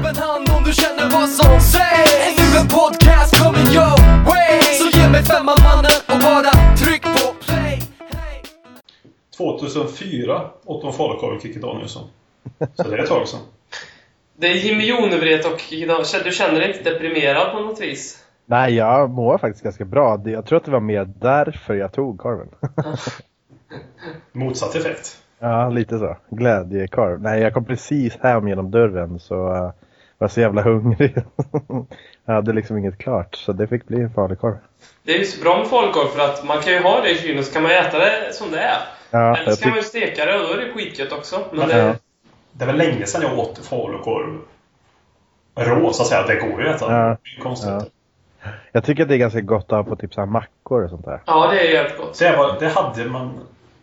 upp en hand om du känner vad som sägs Är nu en podcast coming your way Så ge mig femman mannen och bara tryck på play hey. 2004 åt de falukorv och Kikki Danielsson. Så det är ett tag sedan. Det är Jimmy Jonevret och du känner dig inte deprimerad på något vis? Nej, jag mår faktiskt ganska bra. Jag tror att det var mer därför jag tog korven. Motsatt effekt. ja, lite så. Glädjekorv. Nej, jag kom precis hem genom dörren så uh, var så jävla hungrig. jag hade liksom inget klart så det fick bli en falukorv. Det är ju så bra med falukorv för att man kan ju ha det i kylen så kan man äta det som det är. Ja, Eller jag så kan man ju steka det och då är det skitgött också. Men det, ja. Det väl länge sedan jag åt falukorv rå, så att säga. Det går ju att äta. Ja. Det är konstigt. Ja. jag tycker att det är ganska gott att ha på typ så här mackor och sånt där. ja, det är jävligt gott. Det, var, det hade man.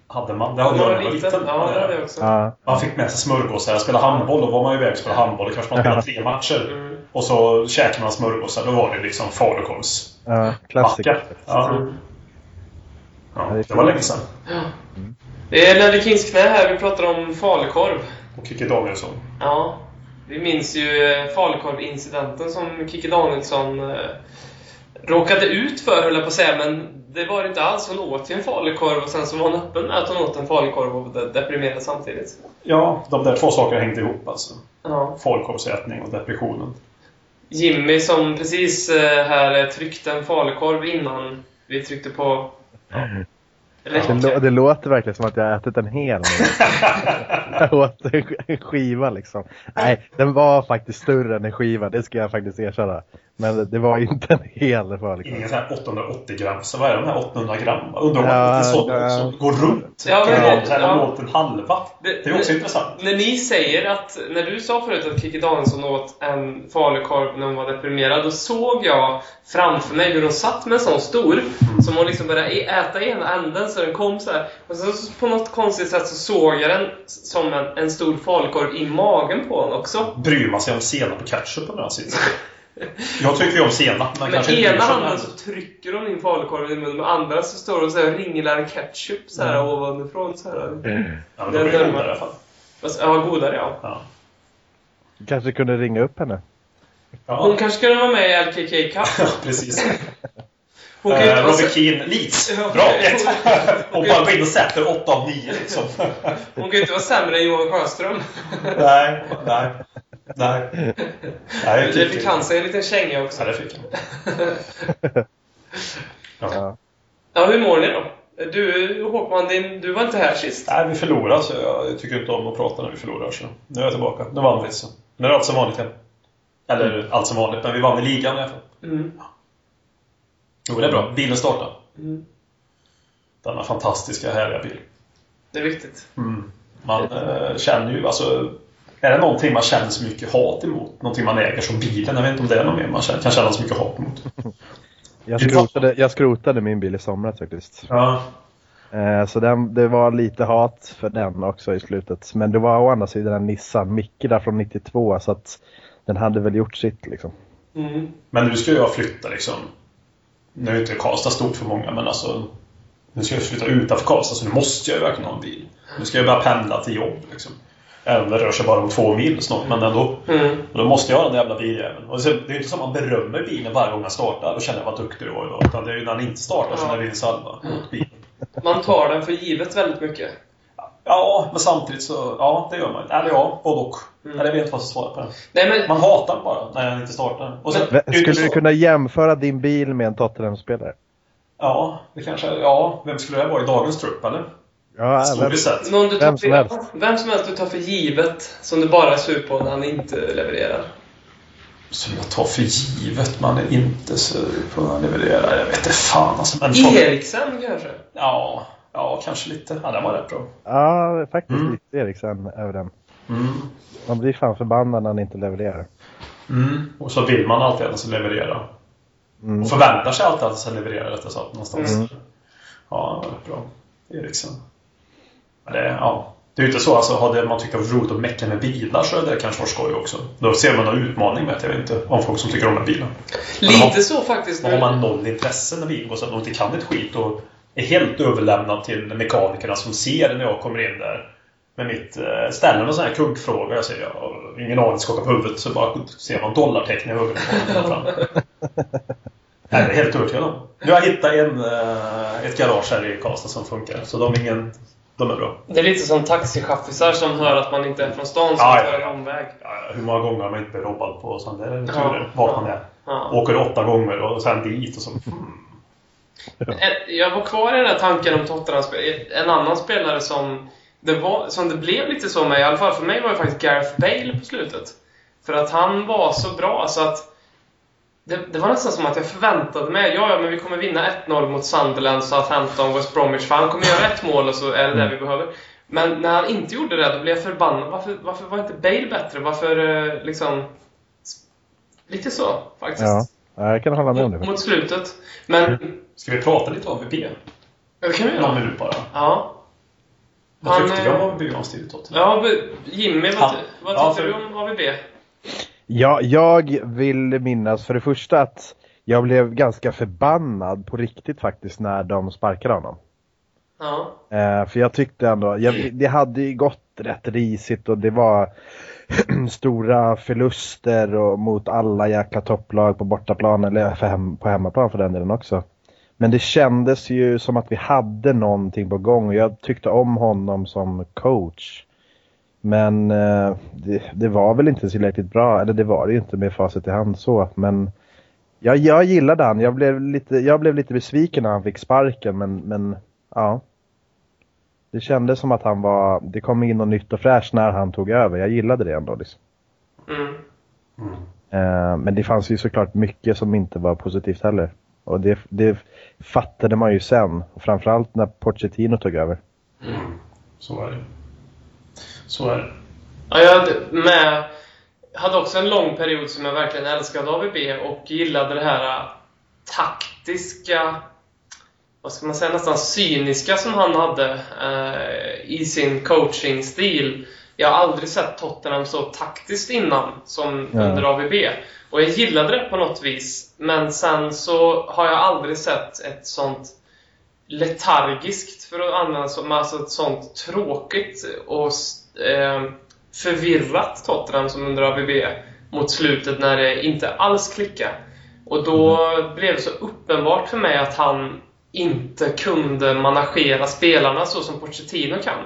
Hade man. Det hade jag man när var jag var liten. Ja, det hade jag också. Ja, Man fick med sig smörgåsar. Jag spelade handboll. Då var man ju iväg och spelade handboll. Då kanske man spelade tre matcher. Mm. Och så käkade man smörgåsar. Då var det liksom falukorvs ja klassiker. Ja. Mm. ja. Det var länge sedan. Det är Nelly Kingsknä här. Vi pratar om falukorv. Och Kikki Danielsson. Ja. Vi minns ju eh, falukorvincidenten som Kikki Danielsson eh, råkade ut för, höll jag på att säga. Men det var det inte alls. Hon åt ju en falukorv och sen så var hon öppen med att hon åt en falukorv och var deprimerad samtidigt. Ja, de där två sakerna hängde ihop alltså. Ja. Falukorvsätning och depressionen. Jimmy som precis eh, här tryckte en falukorv innan vi tryckte på Det, räcka. lå- det låter verkligen som att jag har ätit en hel nu. jag åt en skiva liksom. Nej, den var faktiskt större än en skiva, det ska jag faktiskt erkänna. Men det var inte en hel falukorv. Ingen sån här 880 gram. Så vad är de här 800 gram? Undrar om Ja, det är sånt ja. som går runt. Ja, men man så här ja. åt en halva. Det- Det är också det- intressant. När ni säger att, när du sa förut att Kikki Danielsson åt en falukorv när hon var deprimerad, då såg jag framför mig hur hon satt med en sån stor, som hon liksom började äta i ena änden så den kom så här. Och sen så på något konstigt sätt så såg jag den som en, en stor falukorv i magen på honom också. Bryr man sig om senap och ketchup på den här sidan? Jag tycker ju om senap, men Med ena handen så trycker hon in falukorven i munnen, med andra så står hon och så här och ringlar ketchup så här Mm. ovanifrån. Så här. Ja, men då Den blir det närmare. godare i alla fall. Fast, Ja, godare ja. Ja. Kanske kunde ringa upp henne. Hon Ja, kanske kunde vara med i LKK Cup. precis. Hon kan ju inte Eh, så- Keane, Leeds. Bra! Och bara gå in och sätter 8 av 9 liksom. Hon kan ju inte vara sämre än Johan Sjöström. Nej, nej. Nej. Nej, Det fick han sig en liten känga också. Ja, det fick han. Ja. Ja. Hur mår ni då? Du, Håkman, din, du var inte här sist. Nej, vi förlorade så jag tycker inte om att prata när vi förlorar. Så nu är jag tillbaka. Nu vann vi så. Nu är det allt som vanligt igen. Eller allt som vanligt, men vi vann i ligan i alla fall. Mm. Jo, det är bra. Bilen startar. Mm. Denna fantastiska, härliga bil. Det är viktigt. Mm. Man eh, känner ju, alltså... Är det någonting man känner så mycket hat emot? Någonting man äger som bilen? Jag vet inte om det är något mer man känner, kan känna så mycket hat emot. Jag skrotade, jag skrotade min bil i somras faktiskt. Ja. Eh, så den, det var lite hat för den också i slutet. Men det var å andra sidan en Nissan Micke där från 92 så att den hade väl gjort sitt liksom. Mm. Men nu ska jag flytta liksom. Nu är inte Karlstad stort för många, men alltså... Nu ska jag flytta utanför Karlstad, så nu måste jag ju verkligen ha en bil. Nu ska jag börja pendla till jobb liksom. Även om det rör sig bara om två mil snart, men ändå. Mm. Och då måste jag ha den där jävla biljäveln. Och så, det är ju inte som att man berömmer bilen varje gång den startar och känner vad duktig du var idag. Utan det är ju när den inte startar som Ja. det blir en salva mot bilen. Man tar den för givet väldigt mycket. Ja, men samtidigt så... Ja, det gör man. Eller ja, både och. Mm. Eller jag vet inte vad jag ska svara på det. Nej, men Man hatar bara när den inte startar. Och sen, Skulle du kunna jämföra din bil med en Tottenham-spelare? Ja, det kanske... Ja, vem skulle det vara i dagens trupp, eller? Ja, Historiskt även, sett. någon du tar Vem som för, helst. vem som helst du tar för givet som du bara är sur på när han inte levererar. Som jag tar för givet man är inte sur på att leverera. Jag vet inte fan alltså. Men Eriksen kanske? Ja, ja, kanske lite. Ja, den var rätt bra. ja, faktiskt Mm. lite Eriksen över den. Mm. Man blir fan förbannad när han inte levererar. Mm. Och så vill man alltid att den ska leverera. Mm. Och förväntar sig alltid att den ska leverera rättare sagt någonstans. Mm. Ja, var rätt bra. Eriksen. Men det, ja. det är ju inte så alltså, hade man tyckt det var roligt att mecka med bilar så är det kanske var skoj också. Då ser man någon utmaning med det. Jag vet inte om folk som tycker om en bil. Men har- Lite så faktiskt. Har man noll intresse när bilen går så att de inte kan ett skit och är helt överlämnad till mekanikerna som ser när jag kommer in där. med mitt... Eh, ställer någon sån här kuggfråga. Jag säger jag har ingen aning, skakar på huvudet. Så bara ser man dollartecken i huvudet på honom. Nej, det är helt övertygad om. Nu har jag hittat en, eh, ett garage här i Karlstad som funkar. Så de är, ingen, de är bra. Det är lite som taxichaffisar som hör att man inte är från stan som Ja, ja, tar ja. en omväg. Ja, hur många gånger har man inte blivit robbad på sådana där Ja, turer? Vart man ja. är. Ja. Åker åtta gånger och sen dit och så... Hmm. Jag var kvar i den här tanken om Tottenham. En annan spelare som det, var, som det blev lite så med, i alla fall för mig, var det faktiskt Gareth Bale på slutet. För att han var så bra så att det, det var nästan som att jag förväntade mig, ja, ja men vi kommer vinna 1-0 mot Sunderland, Southampton, West Bromwich, för han kommer göra ett mål och så är det det vi behöver. Men när han inte gjorde det, då blev jag förbannad. Varför, varför var inte Bale bättre? Varför eh, liksom... Lite så, faktiskt. Ja, jag kan hålla med om det. Mot slutet. Men... Ska vi prata lite om AVB? Det kan vi Någon göra. minut bara. Ja. Vad Han, tyckte eh, om AVB i Tottenham? Ja, Jimmy, vad, Ja. vad Ja, tyckte för- du om AVB? Ja, jag vill minnas för det första att jag blev ganska förbannad på riktigt faktiskt när de sparkade honom. Ja. Eh, för jag tyckte ändå, jag, det hade ju gått rätt risigt och det var stora förluster och mot alla jäkla topplag på bortaplan eller hem, på hemmaplan för den delen också. Men det kändes ju som att vi hade någonting på gång och jag tyckte om honom som coach. Men eh, det, det var väl inte tillräckligt bra, eller det var det ju inte med facit i hand så, men jag, jag gillade han. Jag blev, lite, jag blev lite besviken när han fick sparken men, men ja. Det kändes som att han var, det kom in något nytt och fräscht när han tog över. Jag gillade det ändå. Liksom. Mm. Eh, men det fanns ju såklart mycket som inte var positivt heller. Och det, det fattade man ju sen. Och framförallt när Pochettino tog över. Så är det. Så är det. Ja, jag hade, med, hade också en lång period som jag verkligen älskade AVB och gillade det här äh, taktiska, vad ska man säga, nästan cyniska som han hade eh, i sin coachingstil. Jag har aldrig sett Tottenham så taktiskt innan som Ja. under AVB. Och jag gillade det på något vis. Men sen så har jag aldrig sett ett sånt letargiskt, för att använda som, alltså ett sånt tråkigt och eh, förvirrat Tottenham som under AVB mot slutet när det inte alls klickade. Och då blev det så uppenbart för mig att han inte kunde managera spelarna så som Pochettino kan.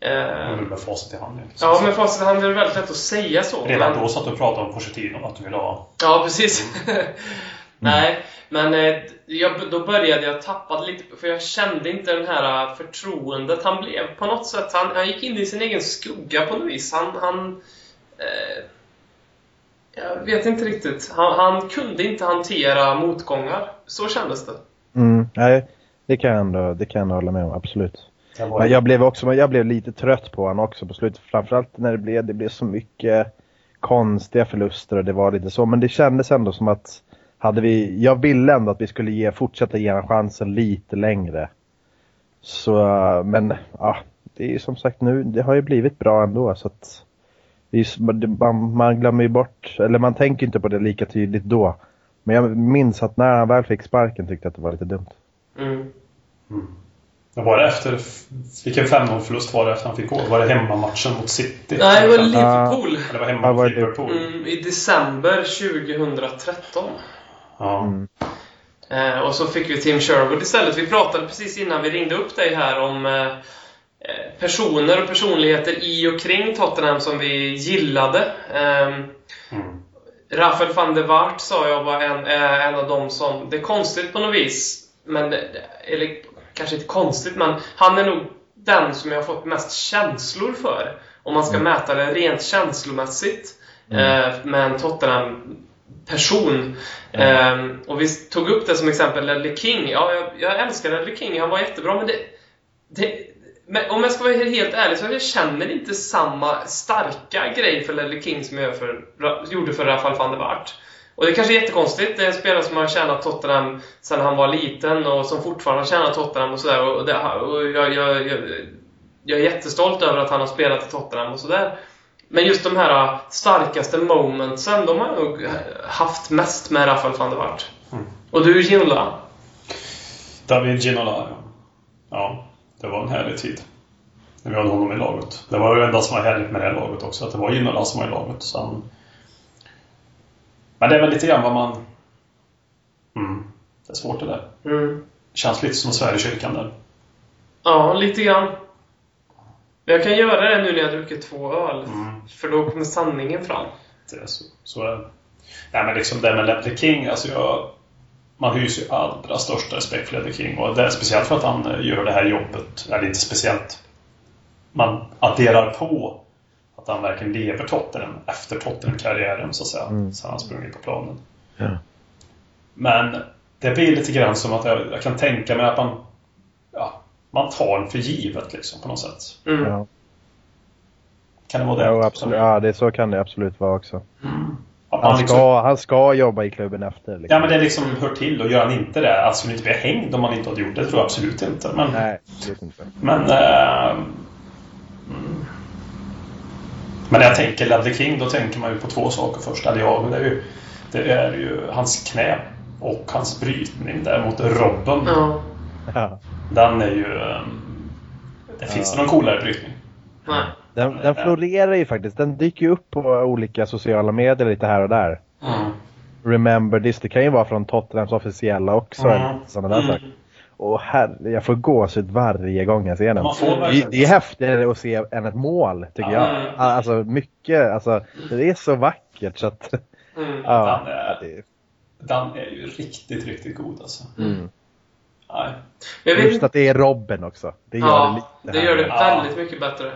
Eh, med facit i hand. ja, men facit i hand är det väldigt lätt att säga så. Redan men- då satt du och pratade om Pochettino, att du ville ha... Ja, precis. Nej, men eh, jag, då började jag tappa lite, för jag kände inte den här eh, förtroendet han blev. På något sätt, han, han gick in i sin egen skugga på något vis. Han, han eh, jag vet inte riktigt. Han, han kunde inte hantera motgångar. Så kändes det. Mm, nej, det kan jag ändå, det kan jag ändå hålla med om, absolut. Men jag blev också, jag blev lite trött på honom också på slutet. Framförallt när det blev, det blev så mycket konstiga förluster och det var lite så. Men det kändes ändå som att hade vi, jag ville ändå att vi skulle ge, fortsätta ge honom chansen lite längre. Så, men ja, det är ju som sagt nu, det har ju blivit bra ändå så att man, man glömmer ju bort, eller man tänker inte på det lika tydligt då. Men jag minns att när han väl fick sparken tyckte jag att det var lite dumt. Mm. Men var det efter... Vilken 5-0 förlust var det efter han fick gå? Var det hemmamatchen mot City? Nej, det var Liverpool. det var hemma mot var det Liverpool? Mm, I december 2013. Ja. Mm. Eh, och så fick vi Tim Sherwood istället. Vi pratade precis innan vi ringde upp dig här om eh, eh, personer och personligheter i och kring Tottenham som vi gillade. Eh, Mm. Rafael van der Waart sa jag var en, eh, en av dem som... Det är konstigt på något vis, men eller kanske inte konstigt, men han är nog den som jag har fått mest känslor för. Om man ska mäta det rent känslomässigt eh, med en Tottenham-person. Eh, och vi tog upp det som exempel, Ledley King. Ja, jag, jag älskar Ledley King, han var jättebra, men det... det men om jag ska vara helt ärlig så jag känner inte samma starka grej för Ledley King som jag för, gjorde för Rafael van der Waart. Och det är kanske är jättekonstigt. Det är en spelare som har tjänat Tottenham sedan han var liten och som fortfarande har tjänat Tottenham och sådär. Och, det, och jag, jag, jag, jag är jättestolt över att han har spelat i Tottenham och sådär. Men just de här starkaste momentsen, de har jag nog haft mest med Rafael van der Waart. Mm. Och du, Ginola? David Ginola, ja. Ja, det var en härlig tid. När vi hade honom i laget. Det var ju det enda som var härligt med det här laget också, att det var Ginola som var i laget. Så han... Men det är väl lite grann vad man... Mm. Det är svårt det där. Mm. Känns lite som Sverige i kyrkan där. Ja, lite grann. Jag kan göra det nu när jag druckit två öl. Mm. För då kommer sanningen fram. Det är så, så är det. Nej men liksom det med Ledley King, alltså jag... Man hyser ju allra största respekt för Ledley King och det är speciellt för att han eh, gör det här jobbet. Eller inte speciellt. Man adderar på att han verkligen lever Tottenham efter Tottenham-karriären så att säga. Mm. Sen han sprungit på planen. Ja. Men det blir lite grann som att jag, jag kan tänka mig att man... Ja, man tar en för givet liksom på något sätt. Mm. Ja. Kan det vara det? Jo, absolut. ja, det, så kan det absolut vara också. Att man Han liksom- ska, han ska jobba i klubben efter. Liksom. Ja men det liksom hör till och gör han inte det, alltså skulle inte bli hängd om han inte hade gjort det, tror jag absolut inte. Men, Nej, absolut inte. men, mm. men när jag tänker Ledley King då tänker man ju på två saker först. Eller ja, det är ju, det är ju hans knä och hans brytning där mot Robben. Ja. Ja. Den är ju... eh, Det finns det någon coolare brytning? Nej. Den, den florerar ju faktiskt. Den dyker ju upp på olika sociala medier lite här och där. Mm. Remember this. Det kan ju vara från Tottenhams officiella också. Mm. eller Sådana där saker. Och herre, jag får gåshud varje gång jag ser den. Det, det är häftigare att se än ett mål, tycker Ja. jag. Alltså mycket, alltså det är så vackert så att... Mm. Ja, Den är- det, Den är ju riktigt, riktigt god alltså. mm. Nej. Just att det är Robben också. Det gör det Ja, lite det gör det väldigt mycket bättre.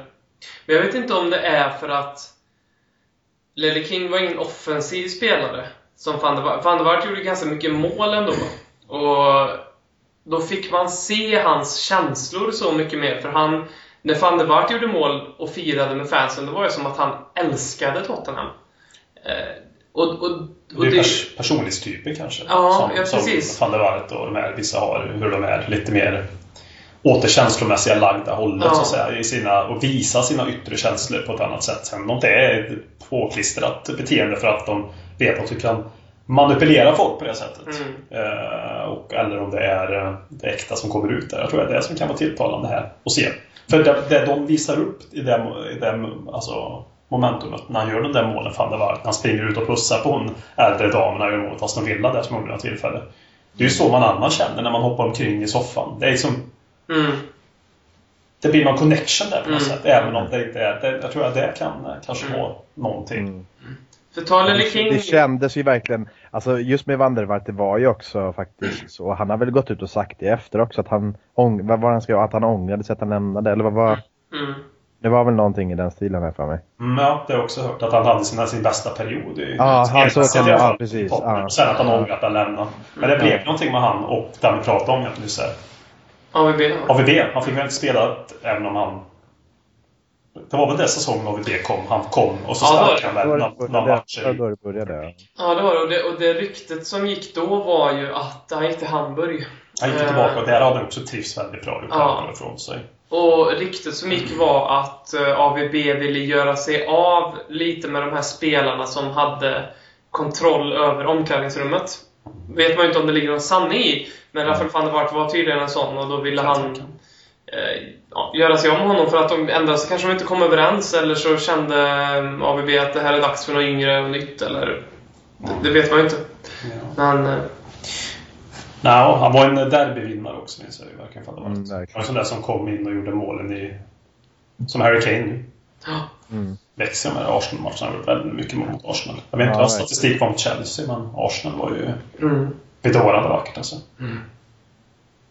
Men jag vet inte om det är för att Lelle King var ingen offensiv spelare. Som Van der Vaart. Van der gjorde ganska mycket mål ändå. Och då fick man se hans känslor så mycket mer. För han, när Van der Vaart gjorde mål och firade med fansen, då var det som att han älskade Tottenham. Eh, och, och, och Det är det, pers personlighetstyper kanske. Ja, som, ja, precis. Som van der Waart och de här, vissa har, hur de är lite mer åt det känslomässiga lagda hållet Ja. så att säga. I sina, och visa sina yttre känslor på ett annat sätt. Sen om det är ett påklistrat beteende för att de vet att du kan manipulera folk på det sättet. Mm. Eh, och, eller om det är eh, det äkta som kommer ut där. Jag tror det är det som kan vara tilltalande här. Och se. För det, det de visar upp i det, i det alltså, momentumet när han gör de där målen, van der Waart, när han springer ut och pussar på en äldre dam när han gör mål, fast de Villa där som gjorde något tillfälle. Det är ju så man annars känner när man hoppar omkring i soffan. Det är liksom mm, det blir någon connection där på något Mm. sätt. Även om det inte är... Det, jag tror att det kan eh, kanske Mm. vara någonting. Mm. för ta Lelle King... Det kändes ju verkligen, alltså just med Vandervart, det var ju också faktiskt så. Han har väl gått ut och sagt det efter också att han, ång, vad var han skrev, att han ångrade sig att han lämnade, eller vad var, Mm. det var väl någonting i den stilen här för mig. Mm, ja, det har jag också hört. Att han hade sin, sin bästa period. I, Ja, han så kan det- ja, precis. Ja. Sen att han ångrar att han lämnade. Men det blev Ja. någonting med han och det vi pratade om. Så här. AVB. AVB, han fick väl inte spela även om han... Det var väl den säsongen AVB kom. Han kom och så Ja, stack han väl några matcher. då det började. ja. Det var det. Och, det. och det ryktet som gick då var ju att han gick till Hamburg. Han gick Eh, tillbaka och där hade han också trivts väldigt bra. Gjort Ja. ifrån sig. Och ryktet som gick var att eh, AVB ville göra sig av lite med de här spelarna som hade kontroll över omklädningsrummet. Vet man ju inte om det ligger någon sanning i, men Rafael van der Vaart var tydligen en sån och då ville han eh, ja, göra sig om honom för att de ändå så kanske de inte kom överens eller så kände eh, AVB att det här är dags för något yngre och nytt eller det, det vet man ju inte. Ja. Men eh, Nej, han var en derbyvinnare också minns jag ju verkligen. Mm, Han var verkligen. en sån där som kom in och gjorde målen i... Som Harry Kane nu. ja, Mm. Växer med Arsenal-matchen. Han har gjort väldigt mycket mot Arsenal. Jag vet inte Ja, vad statistik var mot Chelsea, men Arsenal var ju mm, bedårande vackert alltså. mm.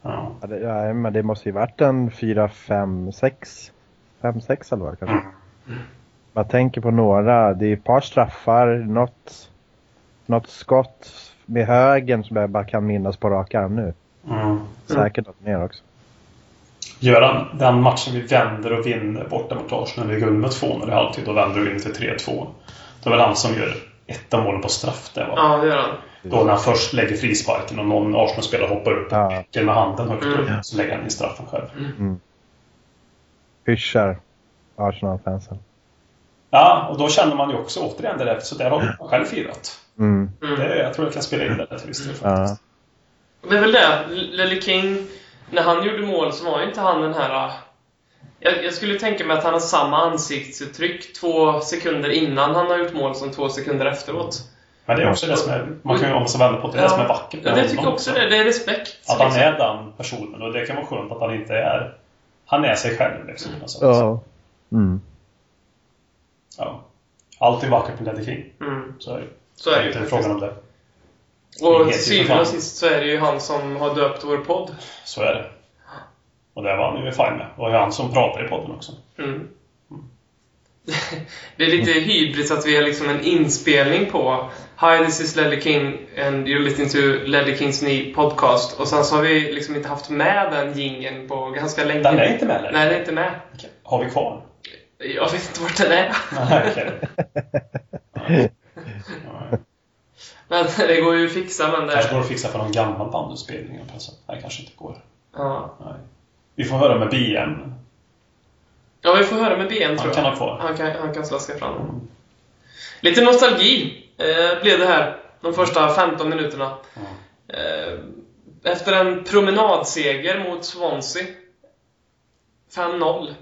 Ja. Ja, det, ja, men det måste ju varit en 4, 5, 6, 5, 6 eller vad kanske. Mm. Man tänker på några, det är ett par straffar, något, något skott med högen som jag bara kan minnas på rak arm nu. Mm. Säkert något mer också. Gör han den matchen vi vänder och vinner borta mot Arsenal, vi går under med 2-0 i halvtid och vänder och vinner till 3-2. Det är väl han som gör ett av målen på straff där va? ja, det gör han. Då när han först lägger frisparken och någon Arsenal-spelare hoppar upp och Ja. med handen högt upp. Mm. Så lägger han in straffen själv. Hyschar Arsenal-fansen. Ja, och då känner man ju också återigen det där, så där har man själv firat. Mm. Mm. Det, jag tror jag kan spela in det där till viss del Ja. faktiskt. Det är väl det. Lelle King, när han gjorde mål så var ju inte han den här... Jag, jag skulle tänka mig att han har samma ansiktsuttryck två sekunder innan han har gjort mål som två sekunder efteråt. Men det är också det som är, man kan ju om sig vända på det, det är det som är vackert Ja, med det honom tycker jag också det. Det är respekt. Att han liksom. är den personen och det kan vara skönt att han inte är Han är sig själv liksom. sätt. Ja. Mm. Ja. Allt är vackert med Ledder King. Mm, Så är det. så är det det ju är inte faktiskt. frågan om det. Och till syvende och sist så är det ju han som har döpt vår podd. Så är det. Och det var han ju fine med. Och det är han som pratar i podden också. Mm. Det är lite hybris att vi har liksom en inspelning på Hi, this is Ledley King and you're listening to Ledley Kings ny podcast. Och sen så har vi liksom inte haft med den jingeln på ganska länge. Den är inte med eller? Nej, den är inte med. Okej. Har vi kvar? Jag vet inte vart den är. Nej, okej. Men det går ju att fixa, men Kanske det... går att fixa för någon gammal något sätt. Nej, kanske inte går. Ja. Nej. Vi får höra med BM. ja, vi får höra med BM tror Han jag. kan ha kvar. Han kan, han kan slaska fram den. Lite nostalgi eh, blev det här de första 15 minuterna. Mm. Eh, efter en promenadseger mot Swansea. 5-0.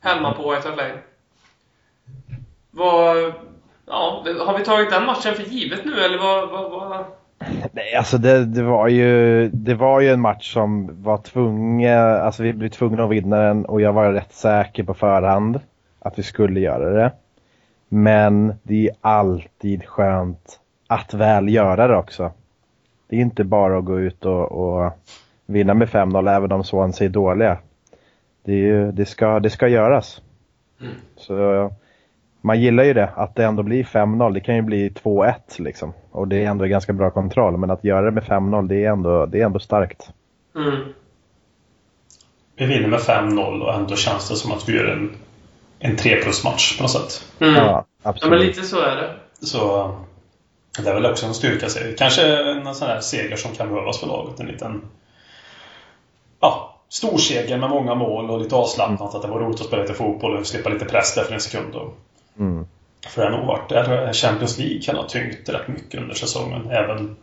Hemma på White Hart Lane. Vad... Ja, har vi tagit den matchen för givet nu eller vad... vad, vad? Nej, alltså det, det, var ju, det var ju en match som var tvungen, alltså vi blev tvungna att vinna den och jag var rätt säker på förhand att vi skulle göra det. Men det är alltid skönt att väl göra det också. Det är inte bara att gå ut och, och vinna med 5-0 även om Swansea är dåliga. Det, är ju, det, ska, det ska göras. Så man gillar ju det, att det ändå blir 5-0. Det kan ju bli 2-1 liksom. Och det är ändå ganska bra kontroll. Men att göra det med 5-0, det är ändå, det är ändå starkt. Mm. Vi vinner med 5-0 och ändå känns det som att vi gör en, en 3 plus-match på något sätt. Mm. Ja, Ja, absolut. men lite så är det. Så det är väl också en styrka. sig. Kanske en sån här seger som kan behövas för laget. En liten ja, stor seger med många mål och lite avslappnat. Att det var roligt att spela lite fotboll och slippa lite press där för en sekund. Och, Mm. för det har nog varit där Champions League kan ha tyngt rätt mycket under säsongen. Även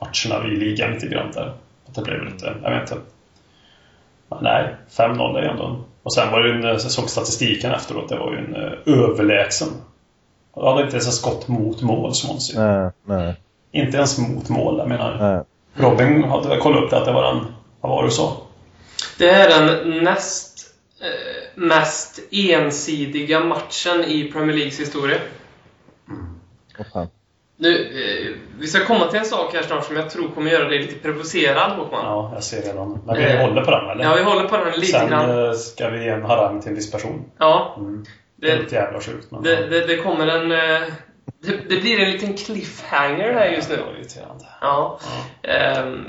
matcherna i ligan lite grann där. Att det blev lite, jag vet inte. Men nej, 5-0 är ju ändå en... Och sen var det ju en, jag såg statistiken efteråt, det var ju en eh, överlägsen. Jag hade inte ens ett skott mot mål, Swansea. Nej, nej, Inte ens mot mål, jag menar. nej. Robin hade väl kollat upp det, att det var en... Vad var det du sa? Det är den näst eh, mest ensidiga matchen i Premier Leagues historia. Åh, fan. Nu, eh, vi ska komma till en sak här snart som jag tror kommer göra dig lite provocerad, Håkman. Ja, jag ser redan. Men vi Eh, håller på den, eller? Ja, vi håller på den lite Sen grann. eh, ska vi ge en harang till en viss person. Ja, Mm. Det är det, lite jävla sjukt, men... det, det, det kommer en... eh, Det, det blir en liten cliffhanger här just nu. Det var irriterande. Ja. Ehm,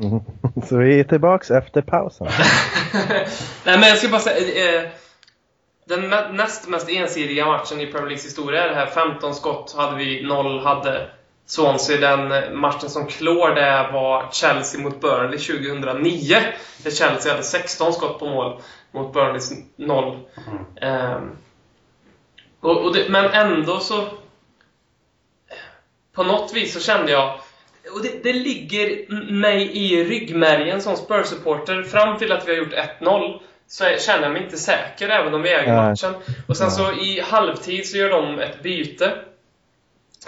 Mm. Så vi är tillbaks efter pausen. Nej, men jag ska bara säga... Eh, den näst mest ensidiga matchen i Premier Leagues historia är det här. 15 skott hade vi, 0 hade Swansea. Den eh, matchen som klår det var Chelsea mot Burnley 2009. Där Chelsea hade 16 skott på mål mot Burnleys 0. Mm. Ehm, och, och det, men ändå så... På något vis så kände jag... Och det, det ligger mig i ryggmärgen som Spurs-supporter. Fram till att vi har gjort 1-0 så känner jag mig inte säker även om vi äger matchen. Och sen så i halvtid så gör de ett byte.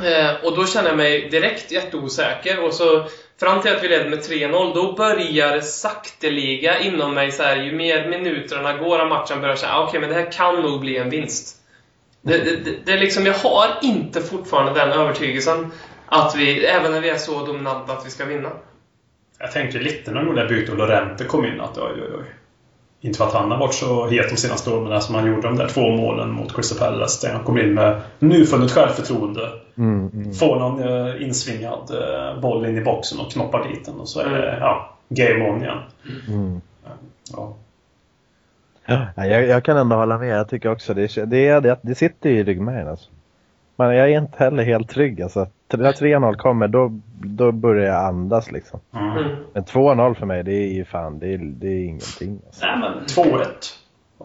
Eh, och då känner jag mig direkt jätteosäker. Och så fram till att vi leder med 3-0, då börjar det sakteliga inom mig så här, ju mer minuterna går av matchen börjar jag säga, "Ah, okej men det här kan nog bli en vinst. Det, det, det, det liksom, jag har inte fortfarande den övertygelsen att vi, även när vi är så dominanta, att vi ska vinna. Jag tänkte lite när det bytet och Lorente kom in att oj, oj, oj. Inte för att han har varit så het de senaste åren, men som han gjorde de där två målen mot Crystal Palace. Där han kom in med nyfunnet självförtroende. Mm, mm. Får någon eh, insvingad eh, boll in i boxen och knoppar dit den. Och så är det Mm. ja, game on igen. Mm. Ja. Ja, jag, jag kan ändå hålla med. Jag tycker också det, det, det, det sitter i ryggmärgen alltså. Men jag är inte heller helt trygg alltså. När 3-0 kommer då, då börjar jag andas liksom. Mm. Mm. Men 2-0 för mig det är ju fan, det är, det är ingenting. Alltså. Nej, men 2-1.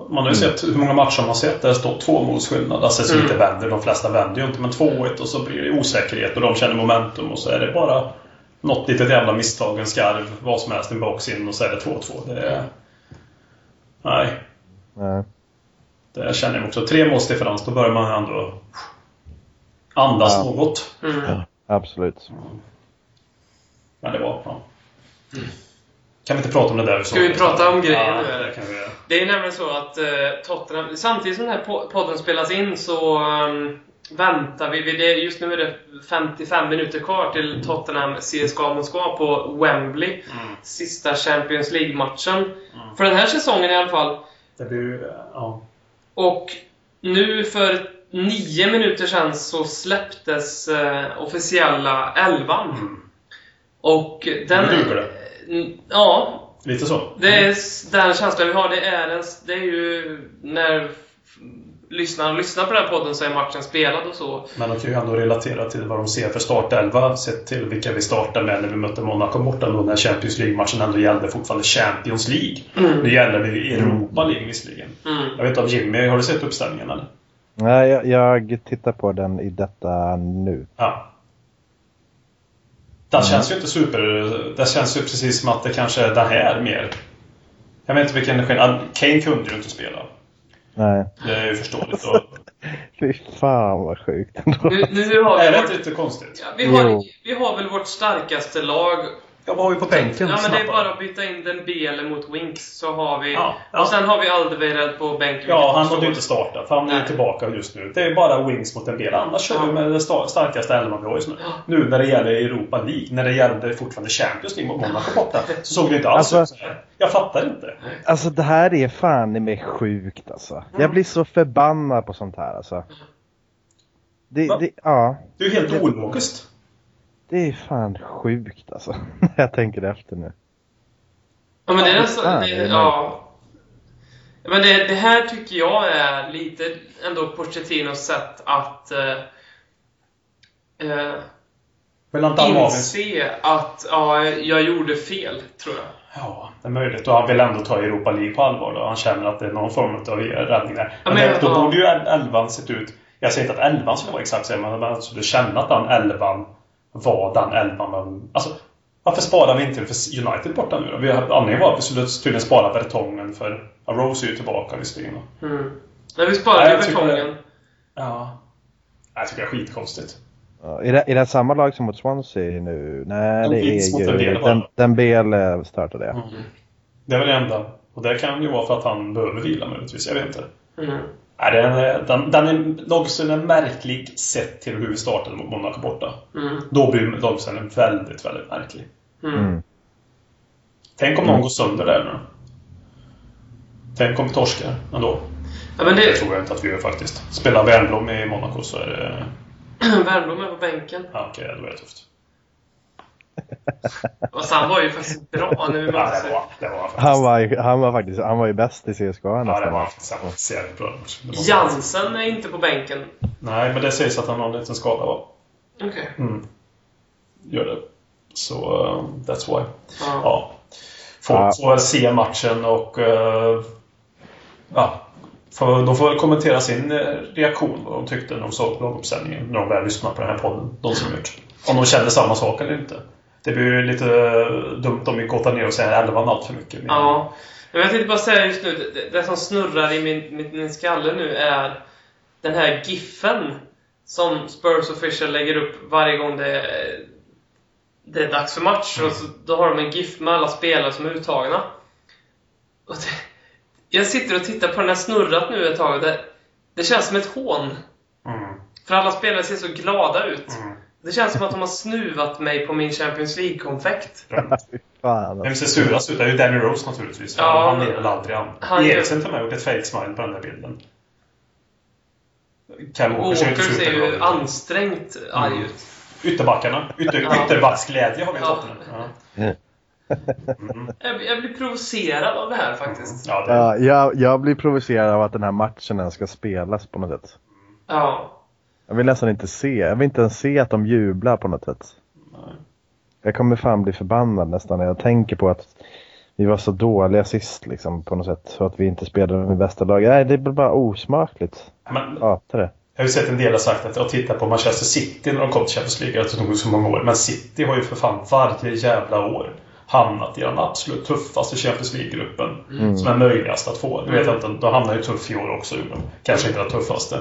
Man har ju sett hur många matcher man har sett där det står två målsskillnad. Alltså som Mm. inte vänder. De flesta vänder ju inte. Men 2-1 och så blir det osäkerhet och de känner momentum och så är det bara något litet jävla misstag, en skarv, vad som helst, en box in och så är det 2-2. Det är... Nej. Nej. Där känner jag också. Tre målsdifferens, då börjar man ändå andas Ja. något. Mm. Absolut. Men det var... Ja. Kan vi inte prata om det där? Ska vi prata om grejer ja, nu, eller? det kan vi. Det är nämligen så att eh, Tottenham, samtidigt som den här po- podden spelas in så ehm, väntar vi. vi det, just nu är det 55 minuter kvar till Tottenham CSKA Moskva på Wembley. Mm. Sista Champions League-matchen. För den här säsongen i alla fall. Det blir ju... Ja. Och nu för nio minuter sedan så släpptes eh, officiella elvan. Mm. Och den... Duger det. Mm, Ja, Lite så. det är den känslan vi har. Det är, en, det är ju när lyssnarna lyssnar på den här podden så är matchen spelad och så. Men de kan ju ändå relatera till vad de ser för startelva sett till vilka vi startade med när vi mötte Monaco borta då när Champions League-matchen ändå gällde fortfarande Champions League. Nu gäller det Europa League visserligen. Mm. Jag vet inte om Jimmy, har du sett uppställningen eller? Nej, jag, jag tittar på den i detta nu. Ja. Det känns ju inte super... Det känns ju precis som att det kanske är det här mer. Jag vet inte vilken skillnad... Kane kunde ju inte spela. Nej. Det är ju förståeligt. Och, Fy fan vad sjukt. Nu, nu har vi, är det inte lite konstigt? ja, vi, har, Jo. vi har väl vårt starkaste lag. Ja, vad har vi på bänken? Ja, men det är bara att byta in den Bele mot Winks så har vi... Ja, ja. Och sen har vi Alderweireld på bänken. Ja, han hade ju inte startat. Han är Nej. tillbaka just nu. Det är bara Wings mot en del. Annars kör vi Ja. med den sta- starkaste elvan vi har just nu. Nu när det gäller Europa League, när det gällde fortfarande Champions League mot Monaco borta, så såg det inte alls Alltså- ut så här. Jag fattar inte. Alltså det här är fan i mig sjukt alltså. Jag blir så förbannad på sånt här alltså. Det, det, ja, Det är ju helt ologiskt. Det är fan sjukt alltså. När jag tänker efter nu. Ja, men det är fan, Det, är ja. Men det, det här tycker jag är lite ändå Pochettinos sätt att eh, eh, inse att ja, jag gjorde fel, tror jag. Ja, det är möjligt. Och han vill ändå ta Europa League på allvar då. Han känner att det är någon form av räddning där. Ja, Men, men- då ja. borde ju el- elvan sett ut... Jag säger inte att elvan skulle vara exakt så, men man skulle känna att den elvan var den elvan man... Alltså, varför sparar vi inte för United borta nu då? Vi har, anledningen var att vi skulle tydligen spara Bertongen för... Ja, Rose är ju tillbaka visserligen. Mm. Men vi sparade Nej, ju jag tycker betongen. Ja. Jag tycker det är skitkonstigt. Ja, är, det, är det samma lag som mot Swansea nu? Nej, De det är ju... bara. Den, Dembele startade det. Det är väl det enda. Och det kan ju vara för att han behöver vila möjligtvis. Jag vet inte. Mm. Nej, den, är- den, den är lagstiftningen märklig sett till hur vi startade mot Monaco borta. Mm. Då blir lagstiftningen väldigt, väldigt märklig. Mm. Mm. Tänk om någon går sönder där nu. Tänk om vi torskar ändå. Ja, men Det det... tror jag inte att vi gör faktiskt. Spelar Wernbloom i Monaco så är det... Wernbloom är på bänken. Ja, okej, då är det tufft. Alltså, han var ju faktiskt bra nu Ja, det var, det var faktiskt... Han var, han var faktiskt han var ju bäst i CSKA Ja, det nästan. var faktiskt jävligt bra. Jansen är inte på bänken. Nej, men det sägs att han har en liten skada va? Okej. Mm. Gör det. Så, uh, that's why. Ja. Ja. Folk Ja. får väl se matchen och... eh, ja. För, de får väl kommentera sin eh, reaktion, vad de tyckte när de såg laguppställningen, när de väl lyssnade på den här podden. De som gjort. Om de kände samma sak eller inte. Det blir ju lite dumt om vi gottar ner och säger elvan allt för mycket. Men- Ja. Men jag tänkte bara säga just nu, det, det som snurrar i min, min, min skalle nu är den här giffen som Spurs official lägger upp varje gång det det är dags för match. Och så, då har de en GIF med alla spelare som är uttagna. Och det, jag sitter och tittar på den här snurrat nu ett tag det, det känns som ett hån. Mm. För alla spelare ser så glada ut. Mm. Det känns som att de har snuvat mig på min Champions League-konfekt. Vem ser surast ut? Det är ju Danny Rose naturligtvis. Ja, han ler väl aldrig han. han gör- Eriksen till mig har gjort ett fake smile på den där bilden. Kyle Walker ser ju ansträngt arg Mm. ut. Ytterbackarna. Ytter, Ja. Ytterbacksglädje har vi i Ja. Tottenham. Ja. Mm. Jag, blir- provocerad av det här faktiskt. Ja, det, Ja, jag, jag blir provocerad av att den här matchen ens ska spelas på något sätt. Ja. Jag vill nästan inte se. Jag vill inte ens se att de jublar på något sätt. Nej. Jag kommer fan bli förbannad nästan när jag tänker på att vi var så dåliga sist liksom på något sätt. Så att vi inte spelade med bästa laget. Nej, det blir bara osmakligt. Men, Hatar det. jag har ju sett en del har sagt att jag tittar på Manchester City när de kom till Champions League. Jag tror det tog så många år. Men City har ju för fan varje jävla år hamnat i den absolut tuffaste Champions League-gruppen Mm. som är möjligast att få. Nu vet inte, de hamnade ju tuff i år också. de. Kanske inte den tuffaste.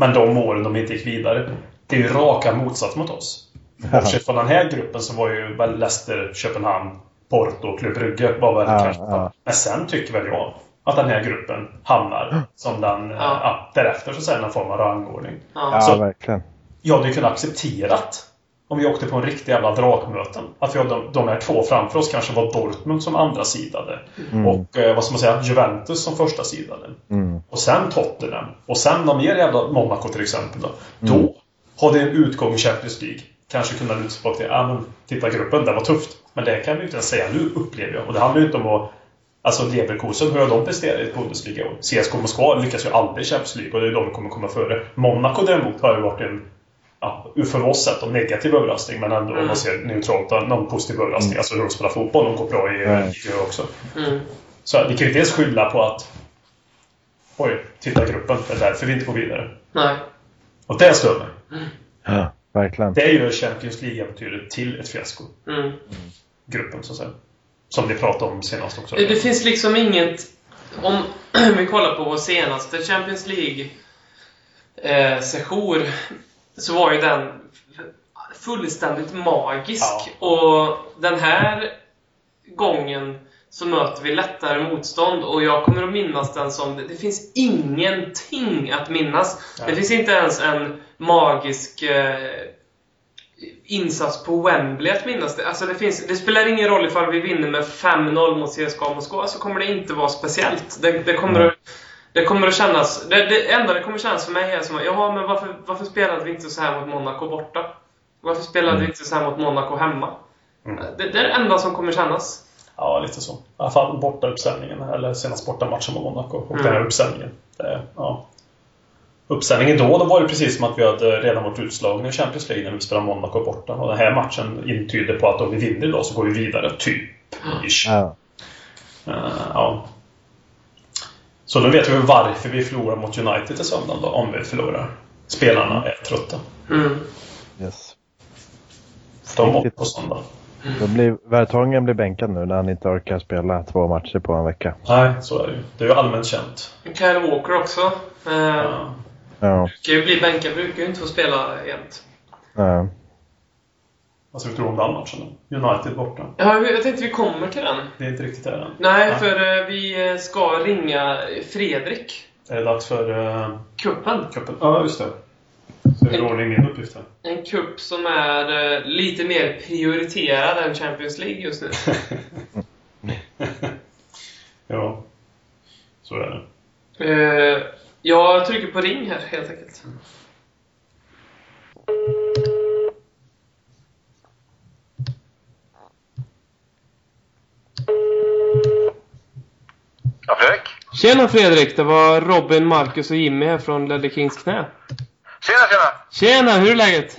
Men de åren de inte gick vidare, det är ju raka motsats mot oss. Bortsett från den här gruppen så var ju väl Leicester, Köpenhamn, Porto och Club Brugge var väl Ja, kanske... ja. Men sen tycker väl jag att den här gruppen hamnar som den, Ja. ja. därefter så att säga, någon form av rangordning. Ja. Ja, Så- verkligen. Jag hade ju kunnat accepterat om vi åkte på en riktig jävla drakmöten. Att vi hade de, här två framför oss kanske var Dortmund som andra sidade. Mm. Och eh, vad ska man säga, Juventus som första sidade. Mm. Och sen Tottenham. Och sen de mer jävla Monaco till exempel. Då, Mm. då hade en utgång i Champions League kanske kunnat luta sig att ja, men, titta gruppen, det var tufft. Men det kan vi ju inte ens säga nu, upplever jag. Och det handlar ju inte om att Alltså Leverkusen, hur har de presterat i Bundesliga? CSKA Moskva lyckas ju aldrig i Champions League och det är de som kommer komma före. Monaco däremot har ju varit en, ja, för oss sett, en negativ överraskning men ändå om Mm. man ser neutralt, någon positiv överraskning. Alltså hur de spelar fotboll, de går bra i Mm. också. Mm. Så vi kan ju inte ens skylla på att Oj, titta gruppen, det är därför vi inte går vidare. Nej. Och det stör mig. Ja, verkligen. Det gör Champions League-äventyret till ett fiasko. Mm. Gruppen, så att säga. Som vi pratade om senast också. Det finns liksom inget... Om vi kollar på vår senaste Champions League-session så var ju den fullständigt magisk. Och den här gången så möter vi lättare motstånd och jag kommer att minnas den som... Det finns ingenting att minnas. Nej. Det finns inte ens en magisk eh, insats på Wembley att minnas det. Alltså det, finns, det spelar ingen roll ifall vi vinner med 5-0 mot CSKA Moskva så kommer det inte vara speciellt. Det, det kommer att, det kommer att kännas... Det, det enda det kommer kännas för mig är som att jaha, men varför, varför spelade vi inte så här mot Monaco borta? Varför spelade Mm. vi inte så här mot Monaco hemma? Mm. Det, det är det enda som kommer kännas. Ja, lite så. I alla fall borta uppställningen, eller senast borta matchen mot Monaco. Och Mm. den här uppställningen. Det, ja. Uppställningen då, då var det precis som att vi hade redan varit utslagna i Champions League när vi spelade Monaco borta. Och den här matchen intyder på att om vi vinner idag så går vi vidare, typ. Ish. Ja. Eh, ja. Så nu vet vi varför vi förlorar mot United i söndag då, om vi förlorar. Spelarna är trötta. Mm. Yes. De åker på söndag. Då blir, Vertongen blir bänkad nu när han inte orkar spela två matcher på en vecka. Nej, så är det ju. Det är ju allmänt känt. Kyle Walker också. Eh, Ja. Ja. Kan ju bli bänkad, brukar ju inte få spela jämt. Ja. Vad vi tro om den matchen? United borta. Ja, jag tänkte vi kommer till den. Det är inte riktigt det än. Nej, Ja. för eh, vi eh, ska ringa Fredrik. Är det dags för uh, Kuppen. cupen? Ja, just det. Så det ordning min uppgift här. En kupp som är eh, lite mer prioriterad än Champions League just nu. ja. Så är det. Eh, jag trycker på ring här helt enkelt. Ja, Fredrik? Tjena Fredrik, det var Robin, Marcus och Jimmy här från Ledder Kings knä. Tjena, tjena! Tjena, hur är läget?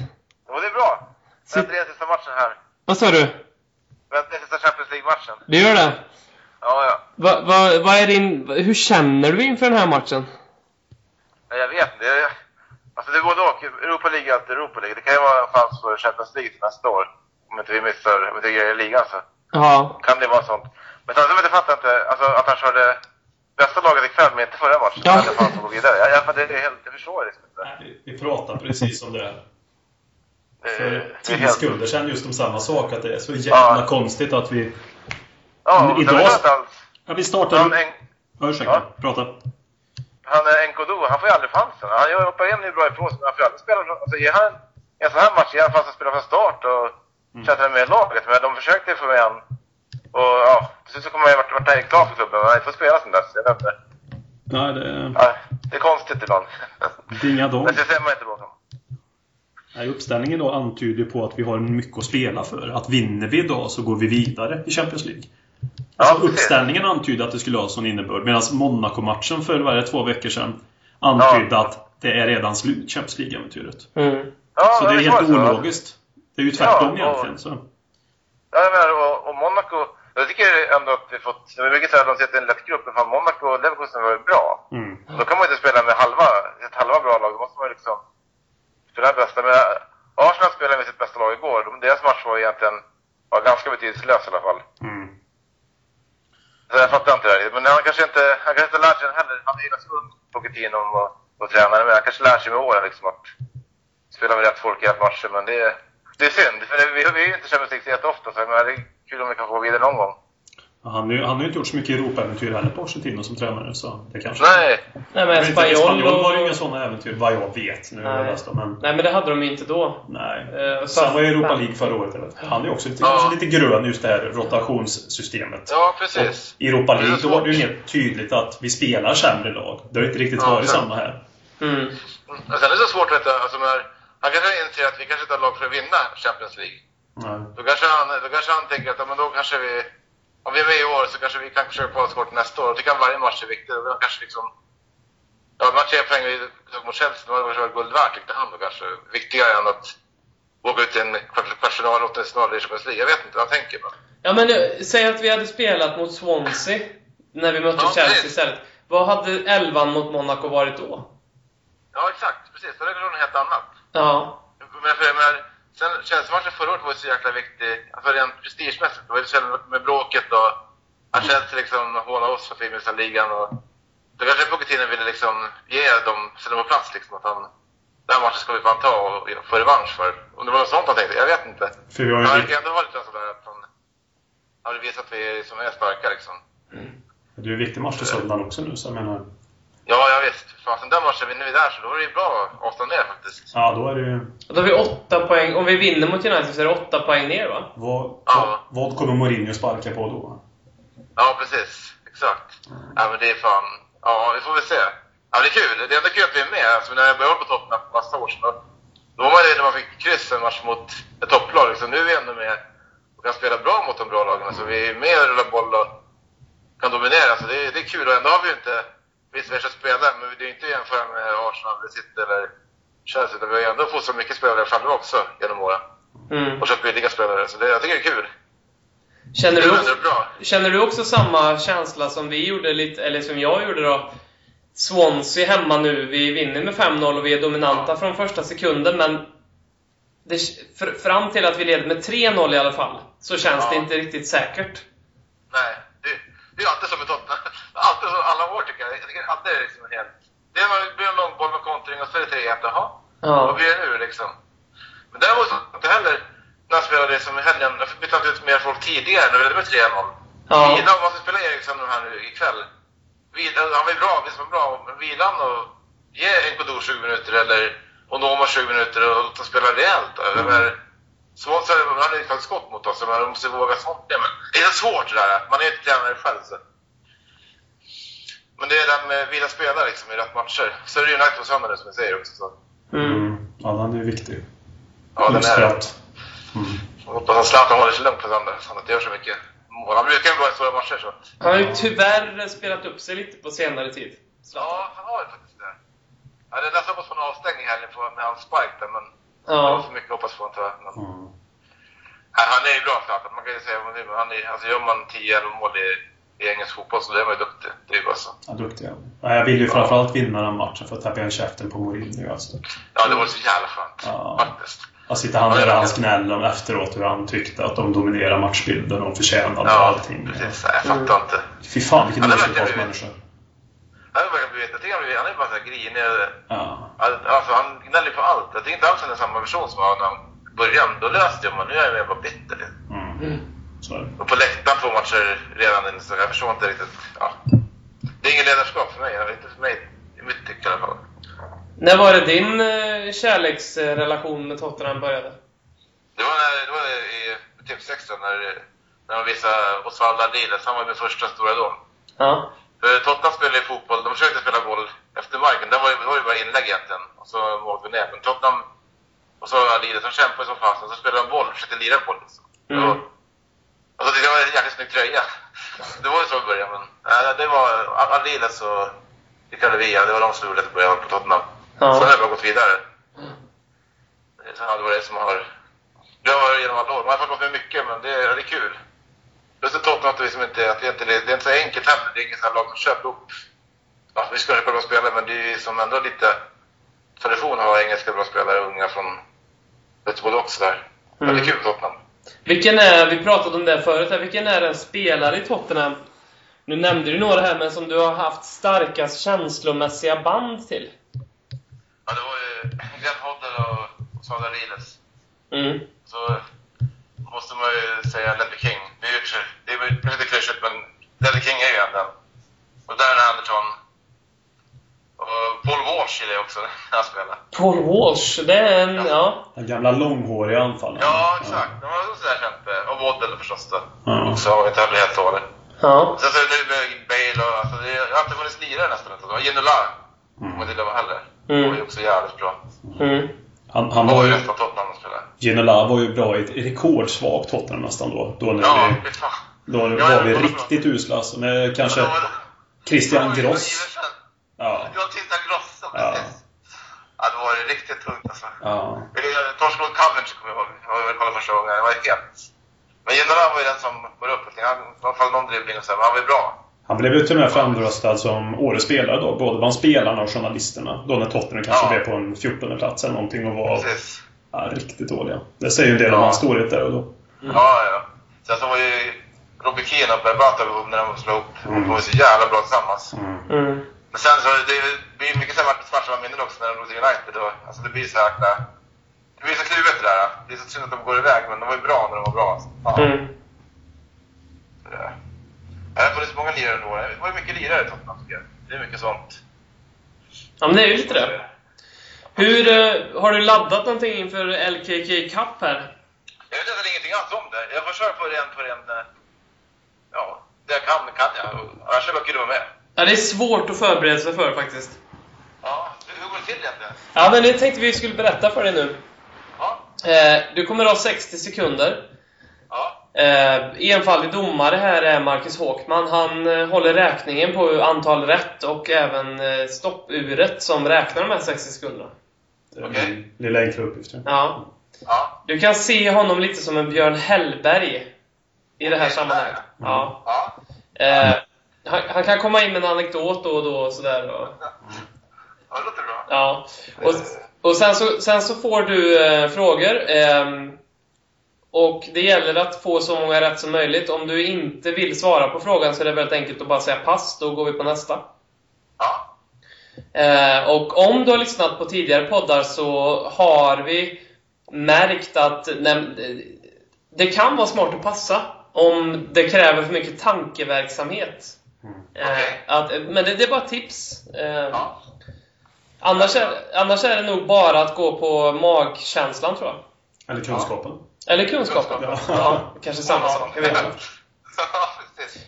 Jo, det är bra. Väntar in sista matchen här. Vad sa du? Väntar in sista Champions League-matchen. Det gör det? Ja, ja. Va, va, vad är din, hur känner du inför den här matchen? ja. Jag vet inte. Alltså, det är både och. Europa League är alltid Europa League. Det kan ju vara en chans för Champions League nästa år. Om inte vi missar, om inte vi grejer ligan så Ja. kan det vara sånt. Men samtidigt vet jag fattar inte, alltså att han körde bästa laget ikväll men inte förra matchen. Ja. Ja. Hade chans att gå vidare. Jag, jag, det är helt, jag förstår liksom inte. Vi, vi pratar precis om det. Det, För det tio helt... sekunder sedan just om samma sak. Att det är så jävla Ja. konstigt att vi... Ja, idag- sen. Ja, vi startar... Han, en, Ja, ursäkta. Ja. Prata. han är Nkodu, han får ju aldrig chansen. Han gör hoppar in nu bra ifrån sig, men han får ju aldrig spela. Alltså, ger han i en sån här match, ger han chansen att spela från start och Mm. känna med laget. Men de försökte få med han. Och ja, till slut så kommer han ju vart, vart klar för klubben, men har inte fått spela sen dess. Jag vet inte. Nej, det, Ja, det är konstigt ibland. det är inga dom. Men det ser man inte bakom. Nej, uppställningen då antyder på att vi har mycket att spela för. Att vinner vi idag så går vi vidare i Champions League. Alltså, Ja, uppställningen antyder att det skulle ha sån innebörd. Medan Monaco-matchen för varje två veckor sedan antydde Ja. att det är redan slut, Champions League-äventyret. Mm. Ja, Så det är helt ologiskt. Det är ju tvärtom Ja, och- egentligen. Så. Ja, jag menar, och, och Monaco, jag tycker ändå att vi fått, det är mycket så här, de säger att en lätt grupp, men fan Monaco och Leverkusen var bra. Mm. Då kan man inte spela med halva, ett halva bra lag, då måste man liksom spela bästa. Men Arsenal spelade med sitt bästa lag igår, de, deras match var egentligen var ganska betydelselös i alla fall. Mm. Så jag fattar inte det här. Men han kanske inte, han kanske inte lärt sig heller. Han är ju ganska ung, Pochettino, att vara tränare. Men han kanske lär sig med åren liksom att spela med rätt folk i rätt matcher. Men det är, det är synd, för det, vi, vi är ju inte Champions League så jätteofta. Så men det är kul om vi kan få gå vidare någon gång. Han, han har ju inte gjort så mycket Europa-äventyr heller, Pochettino, som tränare. Så det kanske... Nej, Nej Jag men Espanyol Spanjol var ju inga sådana äventyr, vad jag vet. Nu jag Nej. om, men... Nej men det hade de ju inte då. Nej. Eh, Sen var ju Europa League förra året. eller? Han är ju också lite, Ja. kanske lite grön just det här rotationssystemet. ja precis. Och I Europa League då var det ju mer tydligt att vi spelar sämre lag. Det har inte riktigt Ja, varit så. samma här. Mm. Sen är det så svårt att veta, alltså när, han kanske inser att vi kanske inte har lag för att vinna Champions League. Nej. Då kanske han, då kanske han tänker att ja, men då kanske vi, om vi är med i år så kanske vi kan försöka kvala nästa år. Då kan varje match är viktig. Då kanske liksom, ja match tre poäng vi tog mot Chelsea, då hade det kanske varit guld värt tyckte han då kanske. Viktigare än att åka ut i en kvart- kvartsfinal, åttondelsfinal i Champions League. Jag vet inte vad han tänker men. Ja men eh, säg att vi hade spelat mot Swansea när vi mötte Ja, Chelsea precis. istället. Vad hade elvan mot Monaco varit då? Ja exakt, precis. Då är det något helt annat. Ja. Men men, sen Chelsea-matchen förra året var ju så jäkla viktig, alltså rent prestigemässigt. Det var ju så med bråket och att Chelsea liksom hånade oss för att vi missade ligan och då kanske Pochettino ville liksom ge dem, dem på plats liksom att han den här matchen ska vi fan ta och få revansch för. Om det var något sånt han tänkte, jag vet inte. För vi har ju verkar ändå ha lite sådär att han han vill visa att vi är, som är starka liksom. det är ju en viktig match till söndagen också nu, så jag menar... Ja, ja visst. Fasen den matchen vinner vi där så då är det ju bra avstånd ner faktiskt. Ja, då är det ju... Och Då har vi åtta poäng. Om vi vinner mot United så är det åtta poäng ner va? Vad, Ja. vad kommer Mourinho sparka på då? Ja, precis. Exakt. Ja, men det är fan... Ja, vi får väl se. Ja, det är kul. Det är ändå kul att vi är med. Alltså, när jag började på Tottenham för massa år sedan, då, var man det när man fick kryss en match mot ett topplag. Liksom. Nu är vi ändå med och kan spela bra mot de bra lagen. Alltså, vi är med och rullar boll och kan dominera. Alltså, det, är, det är kul. Och ändå har vi ju inte visst värsta spelare, men det är inte att jämföra med Arsenal, eller City eller Chelsea. utan Vi har ju ändå så mycket spelare själva också genom åren. Mm. Och köpt billiga spelare. Så det, jag tycker det är kul. Känner, du också, känner du också samma känsla som vi gjorde lite, eller som jag gjorde då? Swansea hemma nu, vi vinner med 5-0 och vi är dominanta från första sekunden men det, fr, fram till att vi leder med 3-0 i alla fall så känns Ja. det inte riktigt säkert. Nej, det, det är alltid som med Tottenham. Alltid alla år tycker jag. Jag tycker alltid det är liksom helt... Det är man blir en lång boll med kontring och så är det 3-1. Jaha, vad Ja. blir det nu liksom? Men däremot inte heller när jag spelade som i helgen. Jag bytte inte ut mer folk tidigare när vi ledde med 3-0. Ja. Vila, om man ska spela Eriksson nu här nu ikväll. Vila, han var ju bra, visst var bra. Men vila och ge Nkodu 20 minuter eller Onoma 20 minuter och låt dem spela rejält. Mm. Han hade ju faktiskt skott mot oss, men de måste våga sånt. Ja, men det är så svårt det där. Man är ju inte tränare själv. Så. Men det är det där med vila spelare liksom, i rätt matcher. Så är det United på söndag som jag säger också. Så. Mm. Ja, den är viktig. Ja, den är det Mm. Hoppas att Zlatan håller sig lugnt på söndag, så han inte gör så mycket mål. Han brukar ju vara i stora matcher så. Han har ju tyvärr spelat upp sig lite på senare tid. Ja, han har ju faktiskt det. Jag hade nästan hoppats på en avstängning här med hans spike där, men det var Ja. för mycket att hoppas på jag. Men, Mm. han är ju bra Zlatan, man kan ju säga vad man vill, men han är, alltså gör man 10-11 mål i, i engelsk fotboll så är man ju duktig. Det är ju bara så. Ja, duktig ja. ja. Jag vill ju framförallt vinna den matchen för att tappa igen käften på Mourinho. Alltså. Ja, det var så jävla skönt. Ja. Faktiskt. Att sitta han där och hans gnäll om efteråt hur han tyckte att de dominerar matchbilden och förtjänade Ja, allting. precis. Nej, Jag fattar inte. Fy fan vilken Han är osympatisk verkligen- människa. Han är verkligen blivit, jag tycker han är- han är bara så här grinig. Ja. Alltså han gnäller på allt. Jag tycker inte alls han är samma person som han var när han började. Då löste jag man. Nu är jag bara bitter. Mm. Och på läktaren två matcher redan in, så jag förstår inte riktigt. Ja. Det är ingen ledarskap för mig. Inte för mig, i mitt tycke i alla fall. När var det din eh, kärleksrelation med Tottenham började? Det var, när, det var i tips extra när, när de visade Osvaldo Ardiles. Han var min första stora idol. Ja. För Tottenham spelade ju fotboll. De försökte spela boll efter marken. Det var, det var ju bara inlägg egentligen. Och så målade vi ner. Men Tottenham och så Ardiles, de kämpade som fasen. Så spelade de boll och försökte lira boll. Liksom. Mm. Och, och så tyckte jag det var en jäkligt snygg tröja. Det var ju så i början. Men äh, det var Ardiles och Ricardo Villa. Det var de som gjorde det i början på Tottenham. Ja. Sen har jag bara gått vidare. Så ja, det var det som har... Det har varit genom alla år. Man har fått gått med mycket, men det är, det är kul. Just det Tottenham att liksom inte, att det, inte, det är inte så enkelt heller. Det är inget lag som köper upp... Ja, vi ska köpa bra spelare, men det är ju som ändå lite tradition att ha engelska bra spelare, unga från Göteborg också där. Men det är Mm. kul Tottenham. Vilken är, vi pratade om det förut, här, vilken är en spelare i Tottenham? Nu nämnde du några här, men som du har haft starkast känslomässiga band till? Ja, det var ju Glenn Hoddle och Sala Riles. Mm. Så måste man ju säga Ledley King. Det är ju det är lite klyschigt, men Ledley King är ju en den. Och Darren Anderton. Walsh gillar jag också när han spelar. Paul Walsh, det är en, ja. Den gamla långhåriga anfallaren. Ja, exakt. De var sådär känt. Och Waddle förstås då. Ja. Också var inte heller helt dålig. Ja. Sen så det nu med Bale och... Alltså, det har alltid funnits lirare nästan. Det var Ginola. Mm. Om man inte heller. Mm. Det var ju också jävligt bra. Mm. Han, han var ju nästan Tottenham att spela. Ginola var ju bra i ett rekordsvagt Tottenham nästan då. Då, när Ja, vi, då Ja, var ja, vi det riktigt usla. Alltså, med kanske Ja, men- Christian det Gross. Ja. Ja, titta Gross. Ja, Ja. precis. Ja, det var ju riktigt tungt alltså. Ja. Torsk mot Coventry kommer jag ihåg. Jag var väl kollade första gången. Det var helt... Men Ginola var ju den som var uppe. Han, I alla fall någon dribbling och så, men han var ju bra. Han blev ju till och med framröstad som årets spelare då, både bland spelarna och journalisterna. Då när Tottenham kanske Ja. blev på en 14 plats eller någonting och var ja, riktigt dåliga. Det säger ju en del om Ja. hans storhet där och då. Ja, ja. Sen så var ju Robbie Keane och Berbatov ihop när de slog ihop. Mm. De var så jävla bra tillsammans. Mm. Men sen så, det blir mycket matcher man minner också när de drog till United. Och, alltså det blir så jäkla... Det blir så kluvet det där. Det är så synd att de går iväg, men de var ju bra när de var bra. Alltså. Ja. Mm. Så det- Det har funnits många lirare ändå. Det var ju mycket lirare i Tottenham. Det är mycket sånt. Ja, men det är ju lite det. Hur, eh, har du laddat någonting inför LKK Cup här? Jag vet nästan ingenting alls om det. Jag får köra på ren, på ren... Ja, det jag kan, kan jag. Annars är det bara kul att vara med. Ja, det är svårt att förbereda sig för faktiskt. Ja, hur går det till egentligen? Ja, men det tänkte vi skulle berätta för dig nu. Ja, Eh, du kommer ha 60 sekunder. ja, Eh, enfaldig domare här är Marcus Håkman. Han eh, håller räkningen på antal rätt och även eh, stoppuret som räknar de här 60 sekunderna. Okej. min lilla enkla uppgift. ja. Du kan se honom lite som en Björn Hellberg i det här sammanhanget. Ja. Ja, Eh, han, han kan komma in med en anekdot då och då och sådär. Och, ja det låter bra. ja. och, och sen, så, sen så får du eh, frågor. ehm, och det gäller att få så många rätt som möjligt. Om du inte vill svara på frågan så är det väldigt enkelt att bara säga pass, då går vi på nästa. Ja, Eh, och om du har lyssnat på tidigare poddar så har vi märkt att nej, det kan vara smart att passa om det kräver för mycket tankeverksamhet. Eh, Okej. att, men det, det är bara tips. Eh, ja. annars, är, annars är det nog bara att gå på magkänslan tror jag. Eller kunskapen. Eller kunskapen. Kunskapen. Ja, kanske samma sak. Jag vet inte. Ja.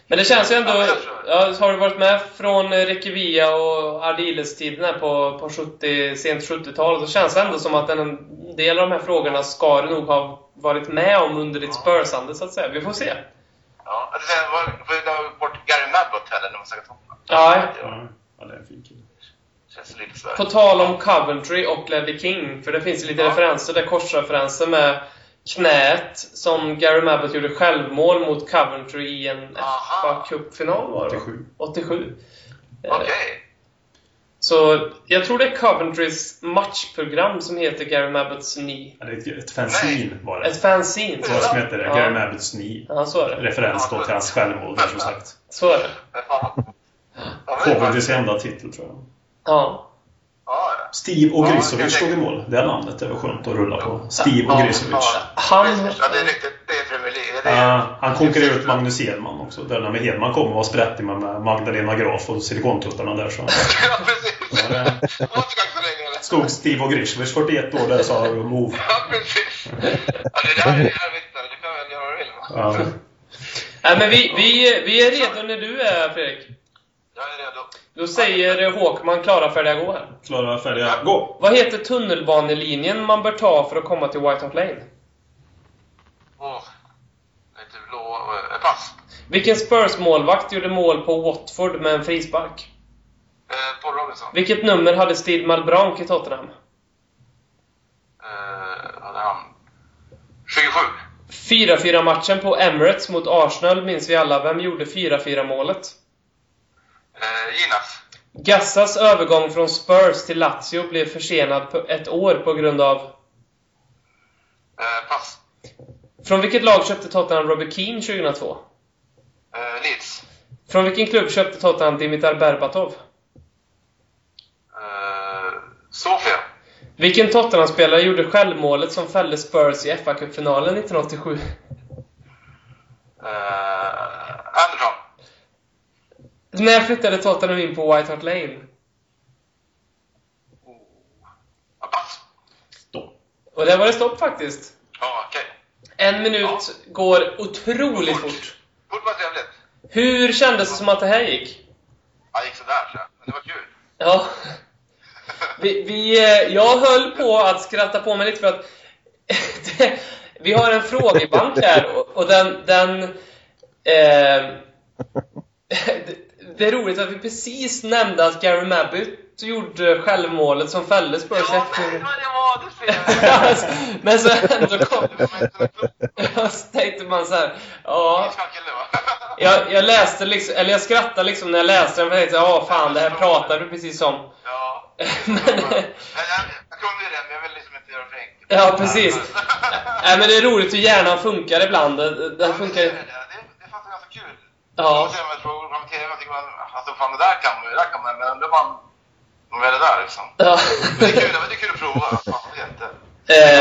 Men det känns ju ändå... Ja. Ja, har du varit med från Rekivia och Ardiles-tiden på, på 70, sent 70-tal, så känns det ändå som att en del av de här frågorna ska du nog ha varit med om under ditt spursande, så att säga. Vi får se. Ja, tänkte säga, var- får vi bort Gary Mabbott heller när man snackar Tottenham? Ja. Ja, det är en fin kille. På tal om Coventry och Ledley King, för det finns ju lite Ja. referenser där, korsreferenser med knät som Gary Mabbott gjorde självmål mot Coventry i en. FA Cup-final var det va? 87. 87. Eh, Okej. Så jag tror det är Coventrys matchprogram som heter Gary Mabbotts Knee. Ja, det är ett, ett fanzine var det. Ett fanzine. Det som hette det. Ja. Gary Mabbotts Knee. Ja, så är det. Referens då till hans självmål där som sagt. Så är det. Är Coventrys enda titel tror jag. Ja. Steve och Ja, Grisovic jag stod i mål. Det namnet det var skönt att rulla på. Steve och Ja, Grisovic. ja. Han- Ja, det är riktigt. Det är Premier League. Är, han konkurrerade ut Magnus Hedman också. Där när Hedman kom och var sprättig med Magdalena Graf och silikontuttarna där så ja, precis. Ja, det- Det var inte ganska så länge. eller? stod Steve och Grisovic 41 år där sa move. Ja, precis. Ja, det där är härligt. Du kan väl göra vill. Ja. Nej, men vi, vi, vi är redo när du är, Fredrik. Jag är redo. Då säger Håkman klara, färdiga, gå här. Klara, färdiga, gå! Vad heter tunnelbanelinjen man bör ta för att komma till White Hart Lane? Åh. Lite blå. eh, Pass. Vilken Spurs-målvakt gjorde mål på Watford med en frispark? Eh, Paul Robinson. Vilket nummer hade Steve Malbranc i Tottenham? Eh, hade han... 27. 4-4 matchen på Emirates mot Arsenal minns vi alla. Vem gjorde 4-4 målet? Eh, Ginas. Gassas övergång från Spurs till Lazio blev försenad på ett år på grund av... Eh, pass. Från vilket lag köpte Tottenham Robbie Keane 2002? Eh, Leeds. Från vilken klubb köpte Tottenham Dimitar Berbatov? Sofia. Vilken Tottenham-spelare gjorde självmålet som fällde Spurs i fa Cup-finalen 1987? Eh, Anderson. När flyttade Tottenham in på White Hart Lane? Ja, pass. Stopp. Och där var det stopp faktiskt. Ja, okej. En minut går otroligt Fort. fort. Fort var trevligt. Hur kändes det som att det här gick? Ja, det gick sådär så. Men det var kul. Ja. Vi, vi, eh, jag höll på att skratta på mig lite för att det, vi har en frågebank här och, och den, den eh, det, det är roligt att vi precis nämnde att Gary Mabbutt gjorde självmålet som fällde Spurs Ja, efter- nej, vad det var, det. Men så ändå kom... Så tänkte man så här, ja... Jag, jag läste liksom, eller jag skrattade liksom när jag läste den för jag tänkte ja fan det här pratar du precis om. Ja. Men, jag, jag kunde ju det, men jag vill liksom inte göra det för enkelt. ja precis. Nej men det är roligt hur hjärnan funkar ibland. Den funkar... Det, det, det, det fanns ganska kul. Ja. Och sen med program TV, jag tycker man, alltså fan det där kan man ju, det där kan man, men undrar man om är det där liksom. ja. Men det är kul, det är kul att prova. Fan, det är inte. Eh,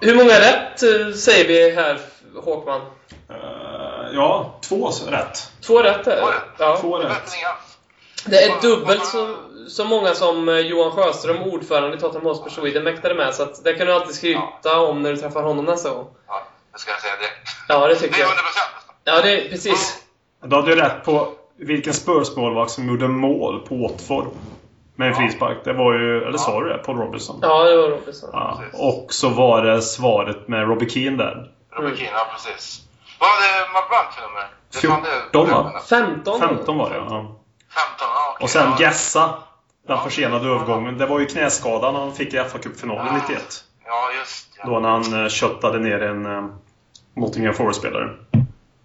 Jag hur många rätt eh, säger vi här Håkman? Eh, ja, två rätt. Två rätt är Två det. rätt. Ja. Två Det är rätt. Det är dubbelt så, så många som eh, Johan Sjöström, ordförande i Tottenham Hotspur Sweden, mäktade med. Så att det kan du alltid skryta om när du träffar honom nästa gång. Ja, det ska jag säga direkt. Ja, det Det tycker är jag. 100 procent nästan. Ja, det är precis. Du hade ju rätt på vilken Spurs-målvakt som gjorde mål på Watford. Med en frispark. Det var ju, eller sa du det? Paul Robinson? Ja, det var Robinson. Ja, och så var det svaret med Robbie Keane där. Robert Keane, ja precis. Vad hade Mark Brandt för nummer? Det är fan det- 14, va? 15? 15 var det ja. 15, ja okej. Och sen ja. Gessa. Den Ja. försenade övergången. Det var ju knäskadan han fick i fa Cup-finalen 91. Ja, just ja. Då när han eh, köttade ner en eh, Nottingham Forest-spelare.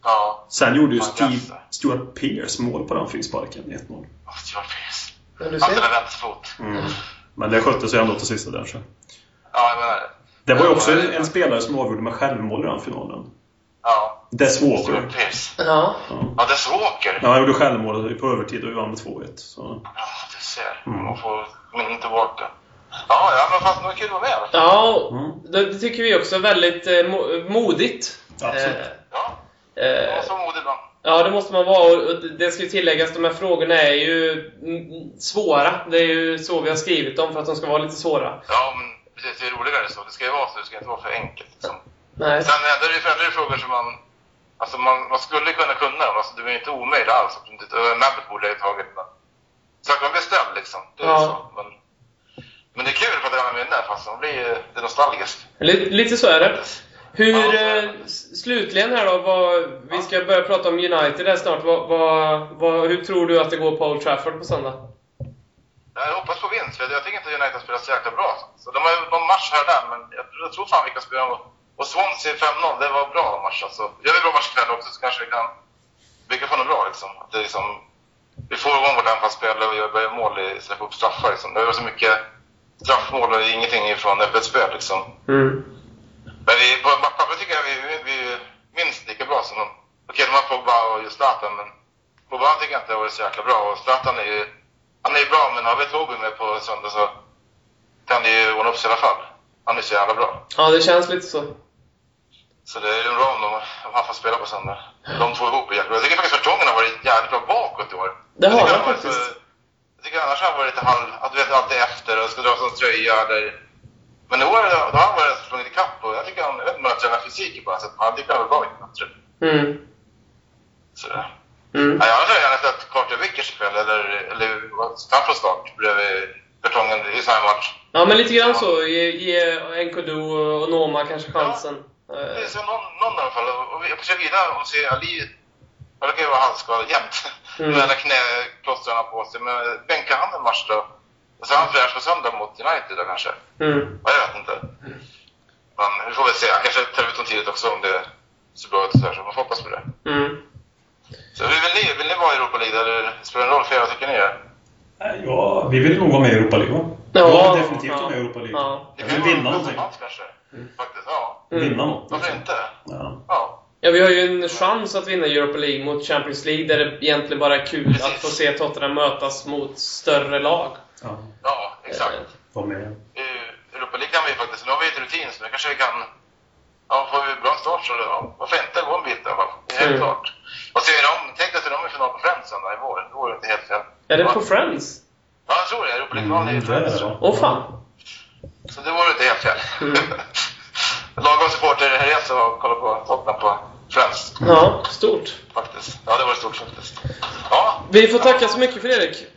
Ja. Sen gjorde ju Ja, Steve. Stuart Pearce mål på den frisparken, 1-0. Oh, Stuart Pearce. Ja, du Han ser. spelar vänsterfot. Mm. Men det skötte sig ändå till sista där så. Ja, jag menar det. Det var ju Ja, också ja, en, ja. en spelare som avgjorde med självmål i den finalen. Ja. Des Walker. Pearce. Ja. Ja. Ja, Des Walker. Ja, han gjorde självmål på övertid och vi vann med 2-1. Så. Ja, du ser. Mm. Man får minnet tillbaka. Ja, ja, men fast det var kul att vara med. Ja, Mm. det, det tycker vi också är väldigt eh, mo- modigt. Absolut. Eh, Ja, det eh, var så modigt ibland. Ja, det måste man vara. Och det ska ju tilläggas, de här frågorna är ju mm, svåra. Det är ju så vi har skrivit dem, för att de ska vara lite svåra. Ja, men precis. Det är roligare så. Det ska ju vara så. Det ska inte vara för enkelt. Liksom. Nej. Sen är det ju det frågor som man... Alltså man, man skulle kunna kunna dem. Alltså, det är ju inte omöjligt alls. Nabbet borde jag ju tagit. Men... Saker man bestämd liksom. Det är Ja. så. Men, men det är kul för att är med fast man blir det är nostalgiskt. Lite, lite så är det. Hur, Ja, eh, slutligen här då, vad, vi ska börja prata om United här snart. Vad, vad, vad, hur tror du att det går på Old Trafford på söndag? Jag hoppas på vinst, för jag tycker inte United spelar så jäkla bra. Så de har ju någon match här och där, men jag, jag tror fan vi kan spela mot... Och Swansea 5-0, det var bra match alltså. Gör vi bra match ikväll också så kanske vi kan bygga på något bra liksom. Att det liksom vi får igång vårt anfallsspel och gör börjar mål istället för upp straffar liksom. Det är så mycket straffmål och ingenting ifrån öppet spel liksom. Mm. Men vi, på pappret tycker jag vi, vi, vi minst lika bra som dem. Okej, de har Pogba och Zlatan, men Pogba tycker jag inte har varit så jäkla bra. Och Zlatan är ju, han är ju bra, men har vi Toby med på söndag så kan det ju ordna upp sig i alla fall. Han är så jävla bra. Ja, det känns lite så. Så det är ju bra om, de, om han får spela på söndag. De två ihop är jäkla bra. Jag tycker faktiskt Vertongen har varit jävligt bra bakåt i år. Det har han varit faktiskt. Så, jag tycker annars har han varit lite halv... Att du vet, alltid efter och ska dra sån tröja eller... Men i år då har han varit sprungit ikapp och jag tycker han... Jag vet inte om han tränar fysik på något sätt, men han tycker han är bra i bättre. Mm. Så... Mm. Ja, annars hade jag gärna sett Carter Vickers ikväll, eller, eller han från start bredvid Vertongen i samma match. Ja, men lite grann så. Ge, ge Nkodu och Noma kanske chansen. Det Eh, är så någon, någon i alla fall. Och vi- jag se vidare om se Ali... Han verkar ju vara halvskadad jämt. Mm. Med alla knäplåstren på sig. Men bänkar han en match då? Och så är han fräsch på söndag mot United då kanske? Mm. Ja, jag vet inte. Men vi får väl se. Han kanske tar ut dem tidigt också om det ser bra ut och så här. Så man får hoppas på det. Mm. Så hur vill ni? Vill ni vara i Europa League? Eller spelar det någon roll för er? Vad tycker ni? är? Nej, Ja, vi vill nog vara med i Europa League va? Ja. Ja, definitivt Ja. vara med i Europa League. Ja. Jag vill vinna någonting. Kanske? Faktiskt, ja. Mm. Vinna något. Varför inte? Ja. Ja. Ja, vi har ju en chans att vinna Europa League mot Champions League där det egentligen bara är kul att få se Tottenham mötas mot större lag. ja. Ja, exakt. Eh, Var med. Europa League kan vi faktiskt, nu har vi ett rutin så nu kanske vi kan... Ja, får vi bra start så ja, varför inte gå en bit i alla fall. Det är helt Mm. klart. Och ser vi dem, tänk dig att de är i final på Friends sen där i vår. Det vore inte helt fel. Är det på Friends? Ja, jag tror det. Europa League-finalen är i Mm, Friends. Åh fan! Så det vore inte helt fel. Mm. Lagom supporter här resa och kolla på Tottenham på Friends. Ja, stort. Faktiskt. Ja, det var stort faktiskt. Ja. Vi får tacka så mycket Fredrik.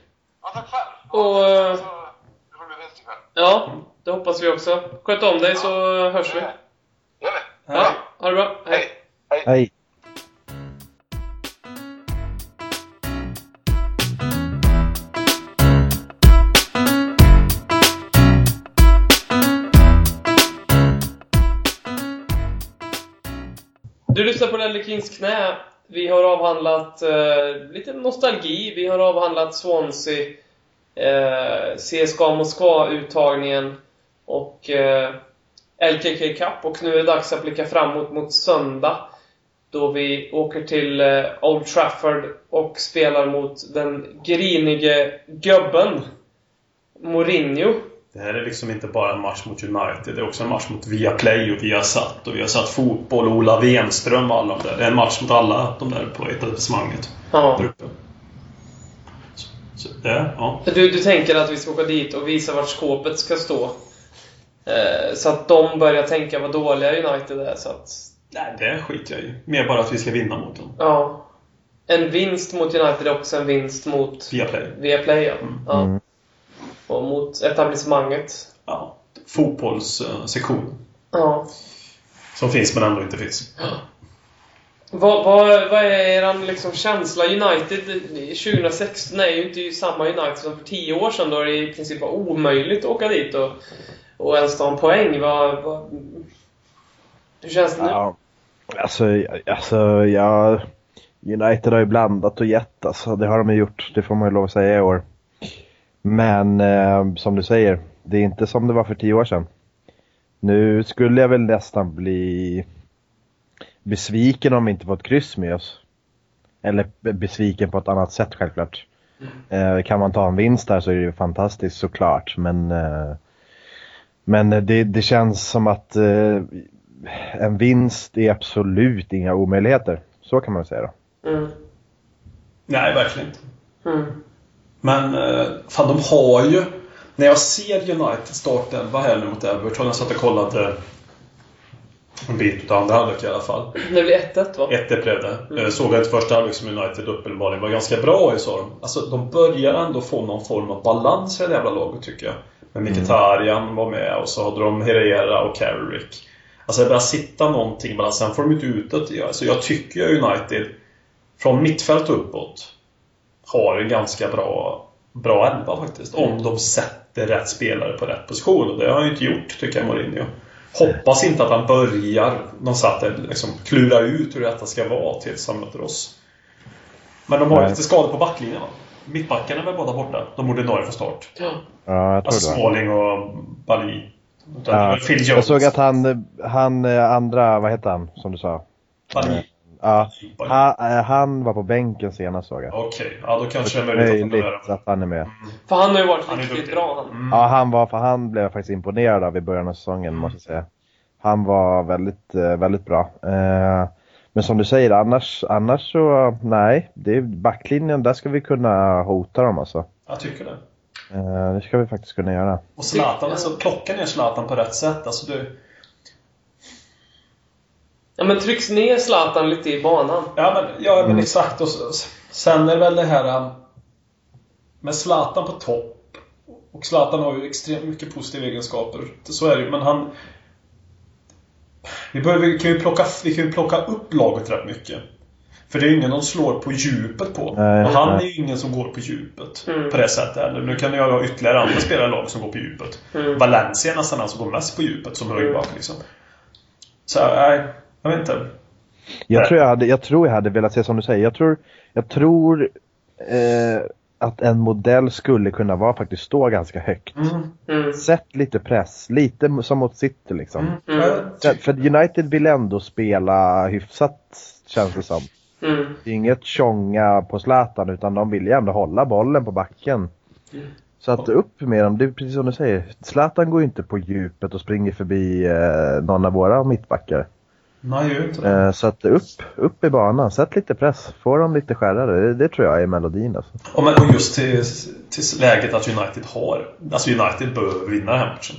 Ja, tack själv. Och, Ja, eh, så, det får bli vinst ikväll. Ja, det hoppas vi också. Sköt om dig så hörs vi. Gör vi. Ja, ha det bra. Hej. Hej. Hej. Hej. Knä. Vi har avhandlat eh, lite nostalgi. Vi har avhandlat Swansea, eh, CSKA Moskva-uttagningen och eh, LKK Cup. Och nu är det dags att blicka framåt mot söndag. Då vi åker till eh, Old Trafford och spelar mot den grinige gubben Mourinho. Det här är liksom inte bara en match mot United. Det är också en match mot Viaplay och Viasat och Viasat Fotboll och Ola Wenström och alla de där. Det är en match mot alla de där på etablissemanget Ja. där uppe. Så, så, det, ja. Du, du tänker att vi ska åka dit och visa vart skåpet ska stå? Eh, så att de börjar tänka vad dåliga United är. Så att, Nej, det skiter jag i. Mer bara att vi ska vinna mot dem. ja. En vinst mot United är också en vinst mot Viaplay. Viaplay. Ja. Ja. Och mot etablissemanget. Ja. Fotbollssektion. Ja. Som finns men ändå inte finns. Vad, vad, vad är er liksom känsla? United 2016 är ju inte samma United som för 10 år sedan då det i princip var omöjligt att åka dit och, och ens ta en poäng. Vad, vad, hur känns det nu? Ja, alltså, alltså ja, United har ju blandat och gett alltså. Det har de ju gjort, det får man ju lov att säga i år. Men eh, som du säger, det är inte som det var för tio år sedan. Nu skulle jag väl nästan bli besviken om vi inte fått kryss med oss. Eller be- besviken på ett annat sätt självklart. Eh, kan man ta en vinst där så är det ju fantastiskt såklart. Men, eh, men det, det känns som att eh, en vinst är absolut inga omöjligheter. Så kan man säga då. Mm. Nej, verkligen inte. Mm. Men eh, fan, de har ju... När jag ser United startelva här nu mot Everton, jag satt och kollade en bit av andra halvlek i alla fall. Det blir 1-1 va? 1-1 blev det. Eh, Såg jag inte första halvlek som United uppenbarligen var ganska bra i, sa de. Alltså, de börjar ändå få någon form av balans i det jävla laget, tycker jag. Men Mkhitaryan var med och så hade de Herrera och Carrick. Alltså det börjar sitta någonting mellan, sen får de inte ut det. Alltså, jag tycker ju United, från mittfält uppåt, har en ganska bra, bra elva faktiskt. Om de sätter rätt spelare på rätt position. Och det har han ju inte gjort, tycker jag, Mourinho. Hoppas inte att han börjar någonstans att liksom klura ut hur detta ska vara tills han möter oss. Men de har ju Nej. lite skador på backlinjen va? Mittbackarna är väl båda borta? De ordinarie från start. Ja. Ja, jag tror Alltså det. Smalling och Bali. Ja. Jag såg att han, han eh, andra, vad heter han som du sa? Bali. Ja, han, eh, han var på bänken senast såg jag. Okej, ja då kanske det är möjligt att han Möjligt att han är med. För han har ju varit riktigt bra han. Mm. Ja, han var, för han blev jag faktiskt imponerad av i början av säsongen måste jag säga. Han var väldigt, eh, väldigt bra. Eh, Men som du säger, annars, annars så, nej. Det är backlinjen, där ska vi kunna hota dem alltså. Jag tycker det. Det ska vi faktiskt kunna göra. Och Zlatan, alltså plocka ner Zlatan på rätt sätt. Alltså du... Ja men trycks ner Zlatan lite i banan. Ja men, ja, men exakt. Och sen är det väl det här um, med Zlatan på topp. Och Zlatan har ju extremt mycket positiva egenskaper. Så är det ju, men han... Vi, behöver, vi, kan ju plocka, vi kan ju plocka upp laget rätt mycket. För det är ju ingen de slår på djupet på. Nej, och han nej. är ju ingen som går på djupet Mm. på det sättet heller. Nu kan jag ha ytterligare andra spelare i laget som går på djupet. Mm. Valencia är nästan den som går mest på djupet som högerback liksom. Så nej, jag vet inte. Jag tror jag, hade, jag tror jag hade velat se som du säger. Jag tror, jag tror eh, att en modell skulle kunna vara faktiskt stå ganska högt. Mm. Mm. Sätt lite press, lite som mot City liksom. Mm. Mm. För- För United vill ändå spela hyfsat känns det som. Mm. Det är inget tjonga på Zlatan utan de vill ju ändå hålla bollen på backen. Mm. Så att upp med dem, det är precis som du säger. Zlatan går ju inte på djupet och springer förbi eh, någon av våra mittbackar. Nej. Eh, så att upp, upp i banan, sätt lite press, få dem lite skärrade. Det, det tror jag är melodin alltså. Och, men, och just till, till läget att United har... Alltså United bör vinna den här matchen.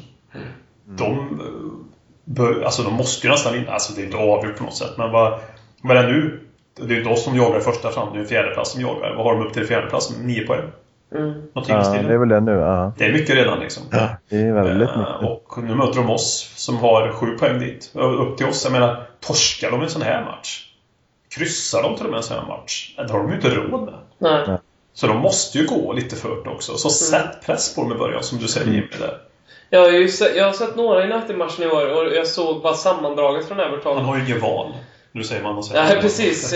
De eh, bör, Alltså de måste ju nästan vinna. Alltså det är inte avgjort på något sätt. Men vad, vad är det nu? Det är ju inte oss som jagar första fram. Det är en fjärdeplats som jagar. Vad har de upp till fjärdeplats? Nio poäng? Mm. I Ja, det är väl det nu, ja. Det är mycket redan liksom. Det är väldigt Eh, mycket. Och nu möter de oss som har sju poäng dit. Upp till oss. Jag menar, torskar de en sån här match? Kryssar de till och med en sån här match? Det har de ju inte råd med. Nej. Så de måste ju gå lite fört också. Så sätt press på dem i början, som du säger Jimmy. Där. Jag, har ju se, jag har sett några United-matcher i år och jag såg bara sammandraget från Everton. Han har ju inget val. Nu säger man och Ja, precis.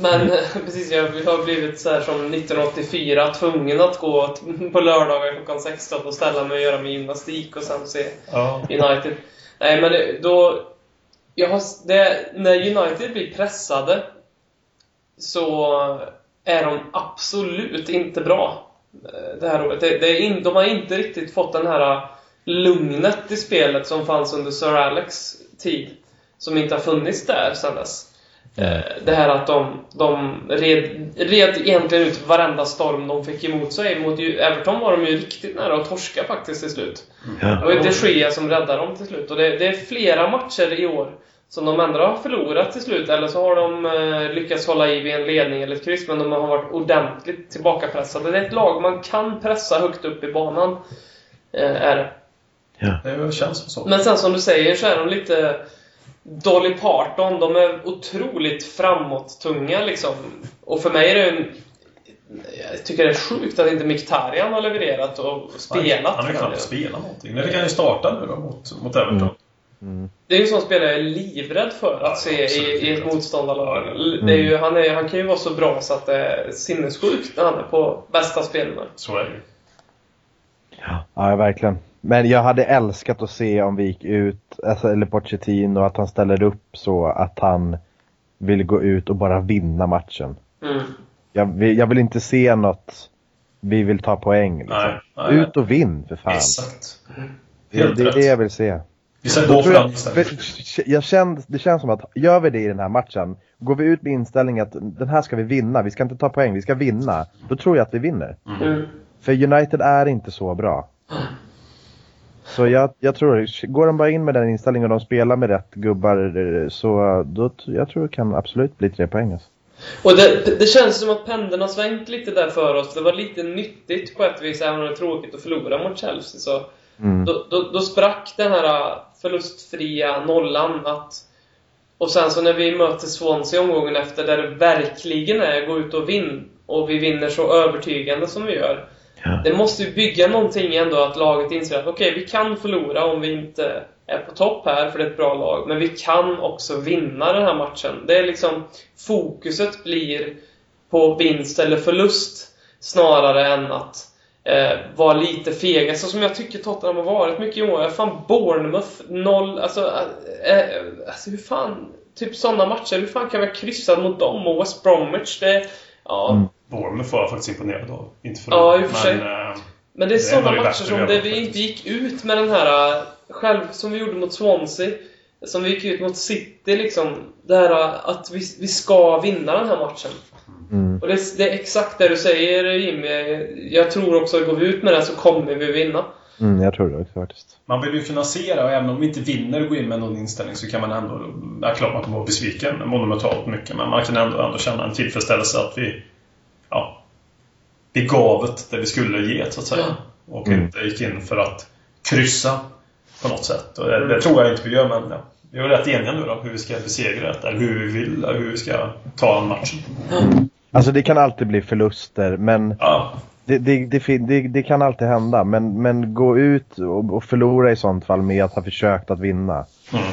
Men precis, jag har blivit så här som 1984, tvungen att gå på lördagar klockan 16 och ställa mig och göra min gymnastik och sen se Ja. United. Nej, men då... Jag har, det, när United blir pressade så är de absolut inte bra eh, det här året. Det, det in, de har inte riktigt fått den här lugnet i spelet som fanns under Sir Alex tid. Som inte har funnits där sedan dess. Eh, Det här att de, de red, red egentligen ut varenda storm de fick emot sig. Mot ju- Everton var de ju riktigt nära att torska faktiskt till slut. Det var ju de Gea som räddade dem till slut. Och det, det är flera matcher i år som de ändå har förlorat till slut. Eller så har de eh, lyckats hålla i vid en ledning eller ett kryss, men de har varit ordentligt tillbakapressade. Det är ett lag man kan pressa högt upp i banan. Eh, är det. Det känns som så. Men sen som du säger så är de lite Dolly Parton, de är otroligt framåt-tunga liksom. Och för mig är det en... Jag tycker det är sjukt att inte Mkhitaryan har levererat och spelat. Han har ju knappt spelat någonting. Nu kan ju starta nu då mot, mot Everton. Det är ju en sån spelare jag är livrädd för att Ja, se i, i ett motståndarlag. Ja, Det är ju, han, är, han kan ju vara så bra så att det är sinnessjukt när han är på bästa spelhumör. Så är det ju. Ja, verkligen. Men jag hade älskat att se om vi gick ut, alltså, eller Pochettino, att han ställer upp så att han vill gå ut och bara vinna matchen. Mm. Jag vill, jag vill inte se något, vi vill ta poäng liksom. Nej, nej, Ut och vinn för fan. Exakt. Det, Helt det är rätt. det jag vill se. Vi ska Då gå för jag, kände, det känns som att gör vi det i den här matchen, går vi ut med inställningen att den här ska vi vinna, vi ska inte ta poäng, vi ska vinna. Då tror jag att vi vinner. Mm. För United är inte så bra. Så jag, jag tror, går de bara in med den inställningen och de spelar med rätt gubbar så då, jag tror det kan absolut bli tre poäng. Alltså. Och det, det känns som att pendeln har svängt lite där för oss. Det var lite nyttigt på ett vis, även om det är tråkigt att förlora mot Chelsea. Så Mm. då, då, då sprack den här förlustfria nollan. Att, och sen så när vi möter Swansea omgången efter, där det verkligen är gå ut och vinn, och vi vinner så övertygande som vi gör. Ja. Det måste ju bygga någonting ändå att laget inser att okej, vi kan förlora om vi inte är på topp här, för det är ett bra lag. Men vi kan också vinna den här matchen. Det är liksom, fokuset blir på vinst eller förlust snarare än att eh, vara lite fega. Så som jag tycker Tottenham har varit mycket i år. Fan, Bournemouth, noll, alltså, eh, eh, alltså hur fan, typ sådana matcher, hur fan kan vi ha kryssat mot dem och West Bromwich? Det, ja, Mm. Bournemouth var jag faktiskt imponerad av. Inte för Ja, i och för sig. Men, eh, Men det är Det är sådana det matcher som fått vi inte gick ut med den här äh, själv, som vi gjorde mot Swansea. Som vi gick ut mot City liksom. Det här äh, att vi, vi ska vinna den här matchen. Mm. Och det, är- det är exakt det du säger Jimmy. Jag tror också att går vi ut med det så kommer vi vinna. Mm, jag tror det också faktiskt. man vill ju kunna se det och även om vi inte vinner och går in med någon inställning så kan man ändå... Ja, klart man kommer vara besviken monumentalt mycket men man kan ändå, ändå känna en tillfredsställelse att vi... Ja. Gav det vi skulle ge så att säga. Och Mm. inte gick in för att kryssa på något sätt. Och det, det tror jag inte vi gör men ja. Vi är rätt eniga nu då hur vi ska besegra det eller hur vi vill, eller hur vi ska ta en matchen. Alltså det kan alltid bli förluster men Ja, det, det, det, det, kan alltid hända. Men, men gå ut och, och förlora i sånt fall med att ha försökt att vinna. mm.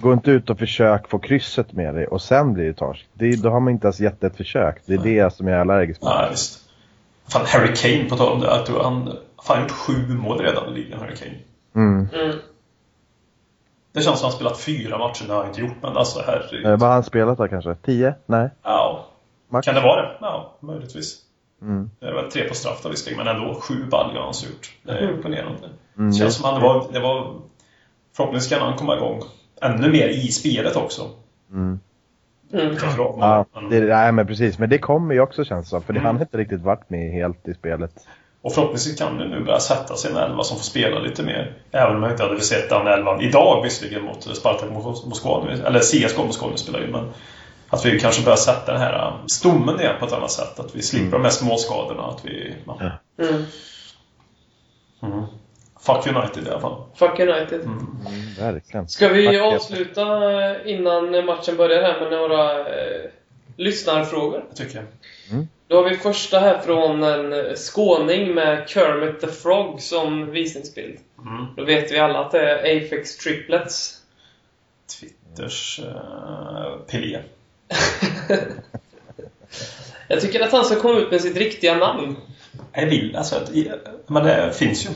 Gå inte ut och försök få krysset med dig och sen blir det torsk. Det, då har man inte ens gett ett försök. Det är det som jag är allergisk mot. ja visst. Fan, Harry Kane på tal om det. Jag tror han fan gjort sju mål redan i ligan, Harry Kane. Mm. Mm. Det känns som att han spelat fyra matcher, det har han inte gjort, men alltså herregud. Eh, vad har han spelat då kanske? 10? Nej? Ja, Max? kan det vara det? Ja, möjligtvis. Mm. Det väl tre på straff då visserligen, men ändå sju baljor har han gjort. Det är imponerande. Mm, Det känns som det var, det var... Förhoppningsvis kan han komma igång ännu mer i spelet också. Mm. Mm. Ja, men- det, nej men precis. Men det kommer ju också känns som. För det, Mm. han har inte riktigt varit med helt i spelet. Och förhoppningsvis kan det nu börja sätta sig en elva som får spela lite mer. Även om jag inte hade sett den elvan idag visserligen mot Spartak Mos- Moskva. Eller CSKA Moskva nu spelar ju, men att vi kanske börjar sätta den här äh, stommen igen på ett annat sätt. Att vi slipper de här småskadorna. Att vi... Ja. Mm. Mm. Fuck United i alla fall. Fuck United. Mm, verkligen. Ska vi Tack, avsluta innan matchen börjar här med några eh, lyssnarfrågor? Det tycker jag. Då har vi första här från en skåning med Kermit the Frog som visningsbild. Mm. Då vet vi alla att det är Apex Triplets. Twitters uh, Pelé. Jag tycker att han ska komma ut med sitt riktiga namn. Jag vill alltså att... Men det finns ju.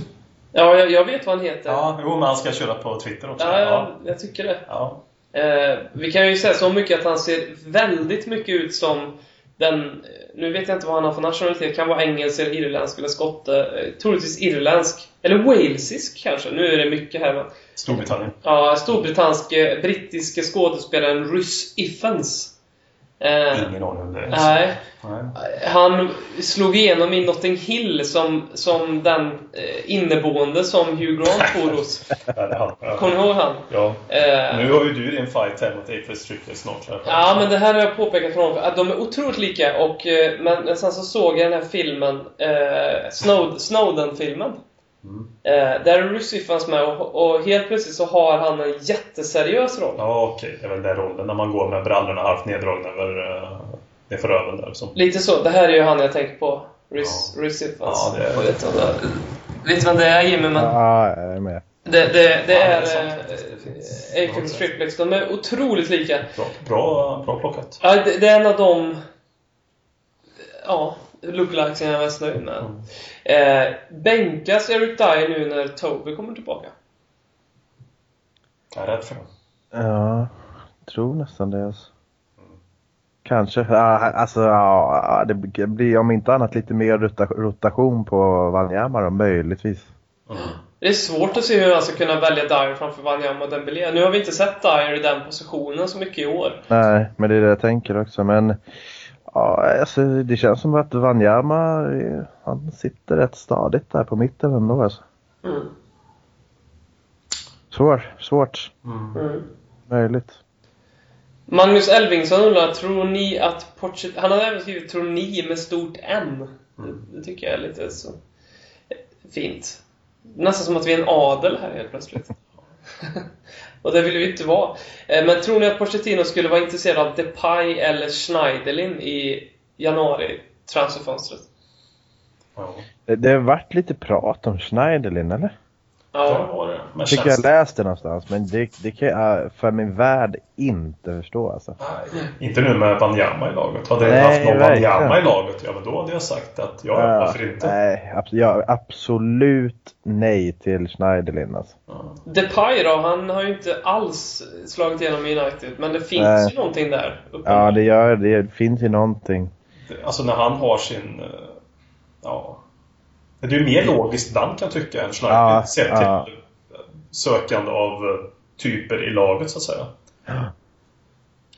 Ja, jag, jag vet vad han heter. Ja, jo, men han ska köra på Twitter också. Ja, jag, jag tycker det. ja. Eh, vi kan ju säga så mycket att han ser väldigt mycket ut som den... Nu vet jag inte vad han har för nationalitet. Kan vara engelsk eller irländsk eller skotte. Eh, troligtvis irländsk. Eller walesisk kanske. Nu är det mycket här men... Storbritannien. Ja, storbritanske, brittiske skådespelaren Rhys Ifans. Eh, Ingen aning om det nej. Han slog igenom i Notting Hill som, som den eh, inneboende som Hugh Grant bor hos. Kommer ni ihåg han? Ja. Eh, Nu har ju du din fight här mot Apex Strickler snart. Ja, men det här har jag påpekat för honom. Att de är otroligt lika. Och, eh, men men sen så såg jag den här filmen, eh, Snowd, Snowden-filmen. Mm. Eh, där är Russi fanns med och, och helt plötsligt så har han en jätteseriös roll. Ja, okej. Det är väl den rollen. När man går med brallorna halvt neddragna över, uh, nerför röven där. Så. Lite så. Det här är ju han jag tänker på. Rhys, Ja. Rhys Ifans. Ja, det är- vet, du vad det- är Jimmy? Men Ja, jag är med. det, det, det Ja, är eh, finns- Apex Triplex. De är otroligt lika. Bra, bra, bra plockat. Ja, det, det är en av de ja, lookalikesen jag är mest nöjd med. Eh, bänkas Eric Dyer nu när Toby kommer tillbaka? Jag är rädd för det. Ja, tror nästan det. Alltså. Kanske. Ja, alltså, ja, det blir om inte annat lite mer rota- rotation på Wanyama då, möjligtvis. Det är svårt att se hur han ska kunna välja Dyer framför Wanyama och Dembélé. Nu har vi inte sett Dyer i den positionen så mycket i år. Nej, men det är det jag tänker också. Men ja, alltså, det känns som att Wanyama, han sitter rätt stadigt där på mitten ändå. Alltså. Mm. Svår, svårt. Mm. Möjligt. Magnus Elvingsson undrar, tror ni att Pochettino... Han har även skrivit 'tror ni' med stort N. Det, det tycker jag är lite så fint. Nästan som att vi är en adel här helt plötsligt. Och det vill vi inte vara. Eh, Men tror ni att Pochettino skulle vara intresserad av Depay eller Schneiderlin i januari transferfönstret? Det, det har varit lite prat om Schneiderlin, eller? Ja, Ja. var det. Men Jag tycker känns jag läste det någonstans, men det, det kan jag för min värld inte förstå alltså. Nej, inte nu med Wanyama i laget. Hade jag haft någon. Wanyama i laget, ja men då hade jag sagt att ja, Ja, varför inte? Nej, abs- ja, absolut nej till Schneiderlin alltså. Ja. Depay då? Han har ju inte alls slagit igenom i United. Men det finns Nej. ju någonting där. Ja, uppenbarligen. det gör det. finns ju någonting. Alltså när han har sin... eh, Ja... Det är ju mer logiskt Dan kan tycka än Schneider. Ja, sett ja. till sökande av typer i laget så att säga.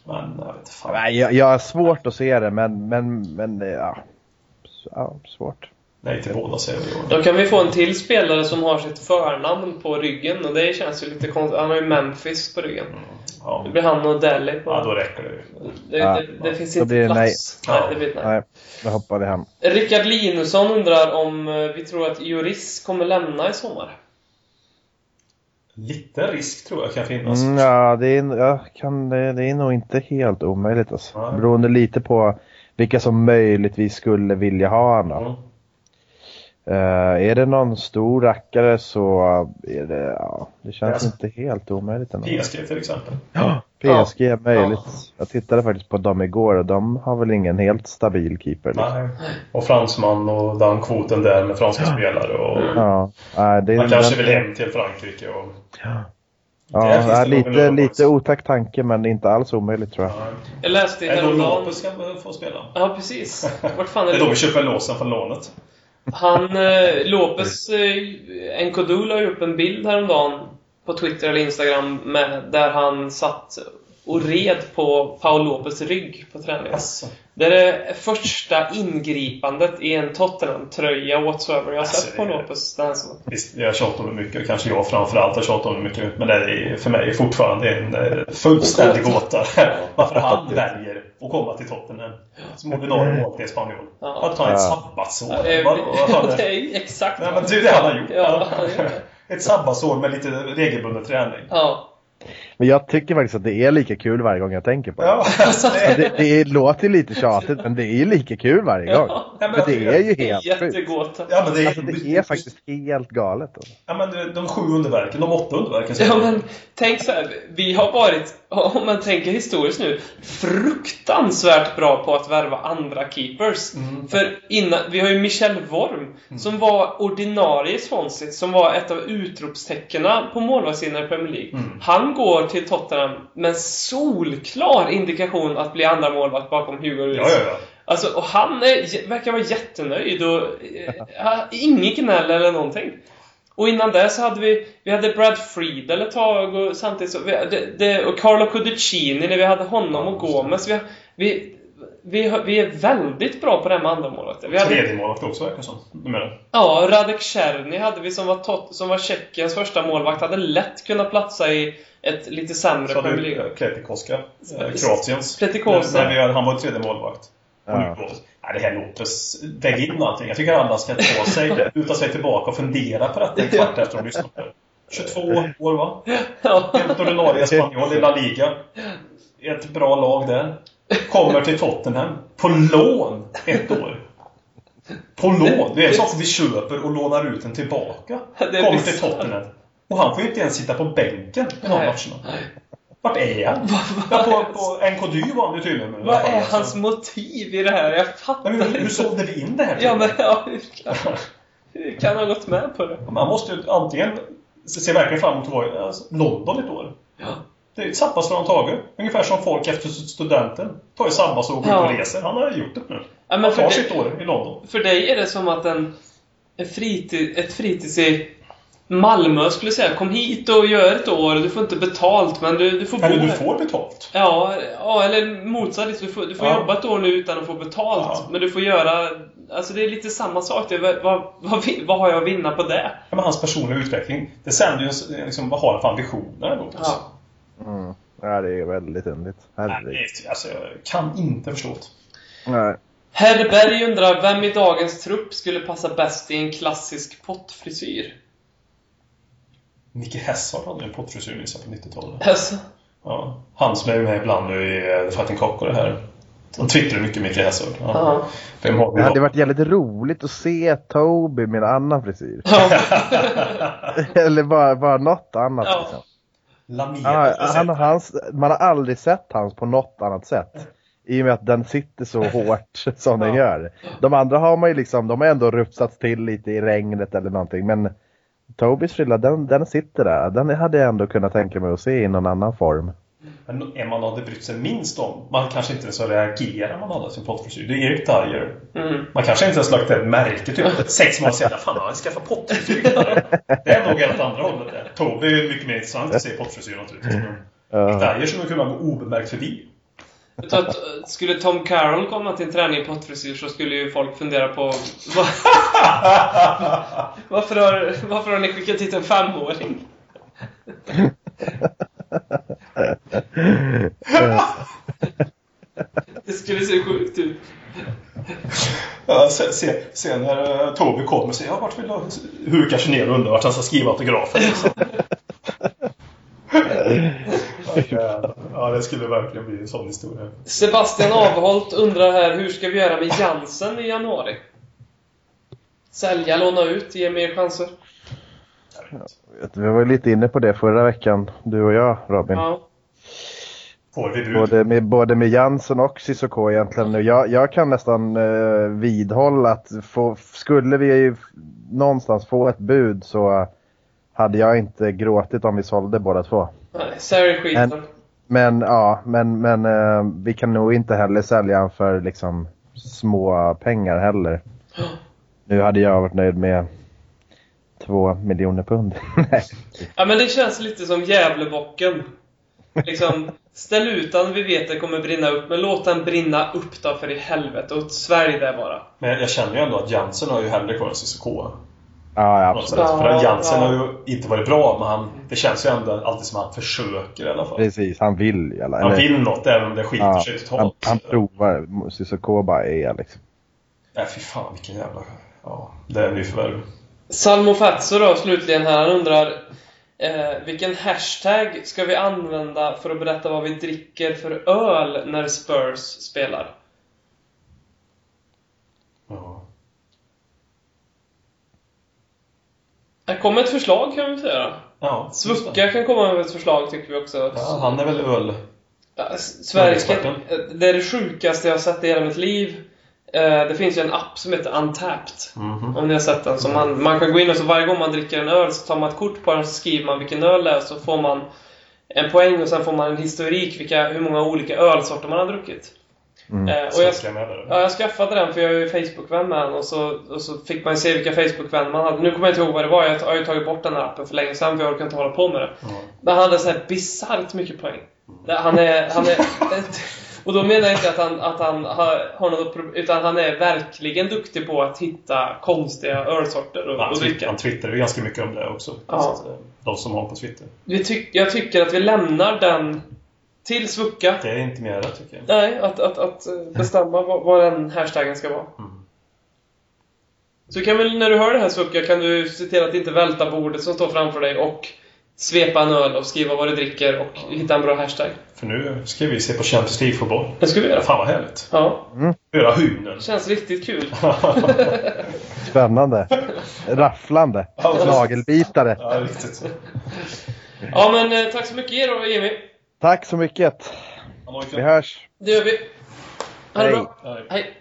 Men jag vet fan. Jag, jag har svårt att se det, men, men, men ja. Ja svårt. Nej till båda säger vi Då kan vi få en till spelare som har sitt förnamn på ryggen och det känns ju lite konstigt. Han har ju Memphis på ryggen. Ja. Det blir han och Delhi på ja, då räcker det ju. det, Ja. det, det finns Då inte det plats. nej. Nej, det blir nej. Nej, då hoppar vi hem. Rickard Linusson undrar om eh, vi tror att Juris kommer lämna i sommar. Lite risk tror jag kan finnas. Mm, ja, det är, jag kan, det, det är nog inte helt omöjligt alltså. Nej. Beroende lite på vilka som möjligtvis skulle vilja ha honom. Eh, är det någon stor rackare så är det, ja, det känns Alltså- inte helt omöjligt ändå. PSG till exempel. Ja, PSG är möjligt. Jag tittade faktiskt på dem igår och de har väl ingen helt stabil keeper. Liksom. Nej. Och fransman och den kvoten där med franska spelare. Och Ja, nej, det, Man kanske den- vill hem till Frankrike. Och, Ja, ja, det lite, lite otäck tanke men inte alls omöjligt tror jag. ja. Jag läste Är det då häromdagen... Lopez ska få spela? Ja, precis. Vart fan Det är är då vi köper låsen från lånet. Han, eh, Lopez, eh, Nkodu la ju upp en bild häromdagen på Twitter eller Instagram med, där han satt och red på Paul Lopez rygg på träningen. Alltså. Det är det första ingripandet i en Tottenham-tröja whatsoever jag har Alltså, sett på Lopez den här säsongen. Visst, jag tjatar om det mycket. Kanske jag framförallt har tjatat om det mycket. Men det är för mig fortfarande en eh, fullständig gåta. Varför han väljer att komma till Tottenham som ordinarie målvakt i. Ja. Att ta ett sabbatsår. Ja, det, är ju exakt Nej men det är det han har gjort. Ja. Ett sabbatsår med lite regelbunden träning. Ja. Men jag tycker faktiskt att det är lika kul varje gång jag tänker på det. Ja, alltså, det, det, det låter lite tjatigt men det är ju lika kul varje gång. Ja. Men För det är ju helt sjukt. Jättegåta. ja, men det, Alltså det är faktiskt helt galet. Alltså. Ja, men de sju underverken, de åtta underverken. Ja men tänk så här, vi har varit, om man tänker historiskt nu, fruktansvärt bra på att värva andra keepers. Mm. För innan, vi har ju Michel Worm, som var ordinarie i Swansea, som var ett av utropstecknen på målvaktssidan i Premier League. Mm. Han går till Tottenham med en solklar indikation att bli andra målvakt bakom Hugo Lloris. Ja, ja, ja. Alltså, och han är, verkar vara jättenöjd och eh, ingen gnäll eller någonting. Och innan det så hade vi, vi hade Brad Friedel ett tag och samtidigt så, vi, det, det, och Carlo Cudicini när vi hade honom och Gomez. Vi, vi, vi, vi är väldigt bra på det här med andra målvakter. Vi hade, Tredje målvakt också verkar det som. Du menar? ja, Radek Czerny hade vi som var, tot, som var Tjeckiens första målvakt. Hade lätt kunnat platsa i ett lite sämre Premier League. Kletikoska, eh, Kroatiens. Pletikosa. När, när vi, hade- han var tredje målvakt. Ja. Nej, det här Lopez, väg in allting. Jag tycker alla ska ta sig, luta sig tillbaka och fundera på detta en kvart efter att de lyssnat på det. 22 år va? Ja. Helt ordinarie spanjol i La Liga. Ett bra lag där. Kommer till Tottenham. På lån ett år. På lån. Det är saker vi köper och lånar ut den tillbaka. Kommer till. Tottenham. Och han får ju inte ens sitta på bänken i någon matcherna. Vart är han? Ja, på, på NKD var han ju tydligen. Vad är Alltså. hans motiv i det här? Jag fattar men hur, hur inte. sålde vi in det här? Ja, men ja, hur kan, hur kan han ha gått med på det? Man måste ju antingen se verkligen fram emot att vara i alltså, London ett år. Ja. Det är ett sabbatsår han tagit. Ungefär som folk efter studenten tar ju sabbatsår och går ut och Ja. reser. Han har gjort det nu. Ja, Han tar dig, sitt år i London. för dig är det som att en, en fritid, ett fritids i Malmö skulle säga Kom hit och gör ett år, du får inte betalt men du, du får bo Eller du här." får betalt. Ja, ja, eller motsatt. Du får, du får Ja. jobba ett år nu utan att få betalt. Ja. Men du får göra... Alltså det är lite samma sak. Det vad, vad, vad, vad har jag att vinna på det? Ja, men hans personliga utveckling. Det sänder ju liksom, vad har han för ambitioner då? Ja. Mm. Ja, det är väldigt underligt. Nej, Herregud. det är- alltså, jag kan inte förstå det. Nej. Herr Berg undrar, vem i dagens trupp skulle passa bäst i en klassisk pottfrisyr? Micke Hessard hade ju en pottfrisyr Nissa, på 90-talet. Alltså, Ja. Han som är med ibland nu i uh, Fighting Cock och det här. De twittrar mycket Micke Hessard. Ja. har vi Det hade varit jävligt roligt att se Toby med en annan frisyr. Eller bara, bara något annat. Ja. Liksom. Lamela. Ja, han, hans, man har aldrig sett hans på något annat sätt. I och med att den sitter så hårt som den gör. De andra har man ju liksom, de har ändå rufsats till lite i regnet eller någonting. Men Tobys frilla, den, den sitter där. Den hade jag ändå kunnat tänka mig att se i någon annan form. Men en man hade brytt sig minst om, man kanske inte så reagerar man hade sin pottfrisyr. Det är Erik Dyer. Mm. Man kanske inte ens lagt ett märke typ sex månader senare. Fan, han skaffat pottfrisyr. Det är nog helt andra hållet där. Toby är mycket mer intressant att se pottfrisyr naturligtvis. Men Ja. Dyer skulle kunna gå obemärkt förbi. Att eh, skulle Tom Carroll komma till en träning i pottfrisyr så skulle ju folk fundera på varför, har, varför har ni skickat hit en femåring? Det skulle se sjukt ut. Ja, se, se, se när uh, Toby kommer säger ja, vart vill du hukar sig ner och undrar vart han ska skriva autografen. Ja, det skulle verkligen bli en sån historia. Sebastian Avholt undrar här, hur ska vi göra med Jansen i januari? Sälja, låna ut, ge mer chanser? Vi var ju lite inne på det förra veckan, du och jag Robin. Ja. Får vi bud? Både med, både med Jansen och Cissoko egentligen. nu. Jag, jag kan nästan eh, vidhålla att få, skulle vi ju någonstans få ett bud så hade jag inte gråtit om vi sålde båda två. Nej, Sarri skiten. Men- Men ja, men, men eh, vi kan nog inte heller sälja för liksom små pengar heller. Nu hade jag varit nöjd med två miljoner pund. Ja men det känns lite som Gävlebocken. Liksom, ställ ut den, vi vet det kommer brinna upp, men låt den brinna upp då för i helvete och svälj det bara. Men jag känner ju ändå att Jansen har ju hellre kvar än Cissoko. Ja, ja, absolut. sätt. För att Jansen Ja. har ju inte varit bra, men han, det känns ju ändå alltid som att han försöker i alla fall. Precis, han vill ju. Eller, Han eller- vill något, även om det skiter ja, sig han, totalt. han provar. Cissoko bara är liksom. Nej, fy fan vilken jävla... Ja, det är nyförvärv. Salmo Fatso då slutligen här, han undrar eh, vilken hashtag ska vi använda för att berätta vad vi dricker för öl när Spurs spelar? Ja. Här kommer ett förslag kan vi säga. Ja. Svukka kan komma med ett förslag tycker vi också. Ja, han är väl öl... Ja, Sverige, det är det sjukaste jag har sett i hela mitt liv. Eh, Det finns ju en app som heter Untapped. Mhm. Om ni har sett den. Så man, man kan gå in och så varje gång man dricker en öl så tar man ett kort på den och så skriver man vilken öl det är så får man en poäng och sen får man en historik vilka, hur många olika ölsorter man har druckit. Mm. Eh, och jag, ja, jag skaffade den för jag är ju Facebook-vän med den och så, och så fick man se vilka Facebook-vänner man hade. Nu kommer jag inte ihåg vad det var, jag har ju tagit bort den här appen för länge sedan för jag orkar inte hålla på med det. Ja. Men han hade så här bisarrt mycket poäng. Det- Han är... Han är och då menar jag inte att han, att han har, har något problem, utan han är verkligen duktig på att hitta konstiga ölsorter och, Han, och dricka. han twittrar ju ganska mycket om det också. Ja. Eh, De som har på Twitter. Vi tyck, jag tycker att vi lämnar den till Svukka. Det är inte mer tycker jag. Nej, att, att, att eh, bestämma vad, vad den hashtaggen ska vara. Mm. Så kan väl, när du hör det här Svukka, kan du se till att inte välta bordet som står framför dig och svepa en öl och skriva vad du dricker och hitta en bra hashtag. För nu ska vi se på Champions League-fotboll. Det ska vi göra. Fan vad härligt. Ja, Höra hymnen. känns riktigt kul. Spännande. Rafflande. Nagelbitare. Ja, riktigt. Ja, men eh, tack så mycket er då, Jimmy. Tack så mycket. Vi hörs. Det gör vi. Ha det Hej. bra. Hej.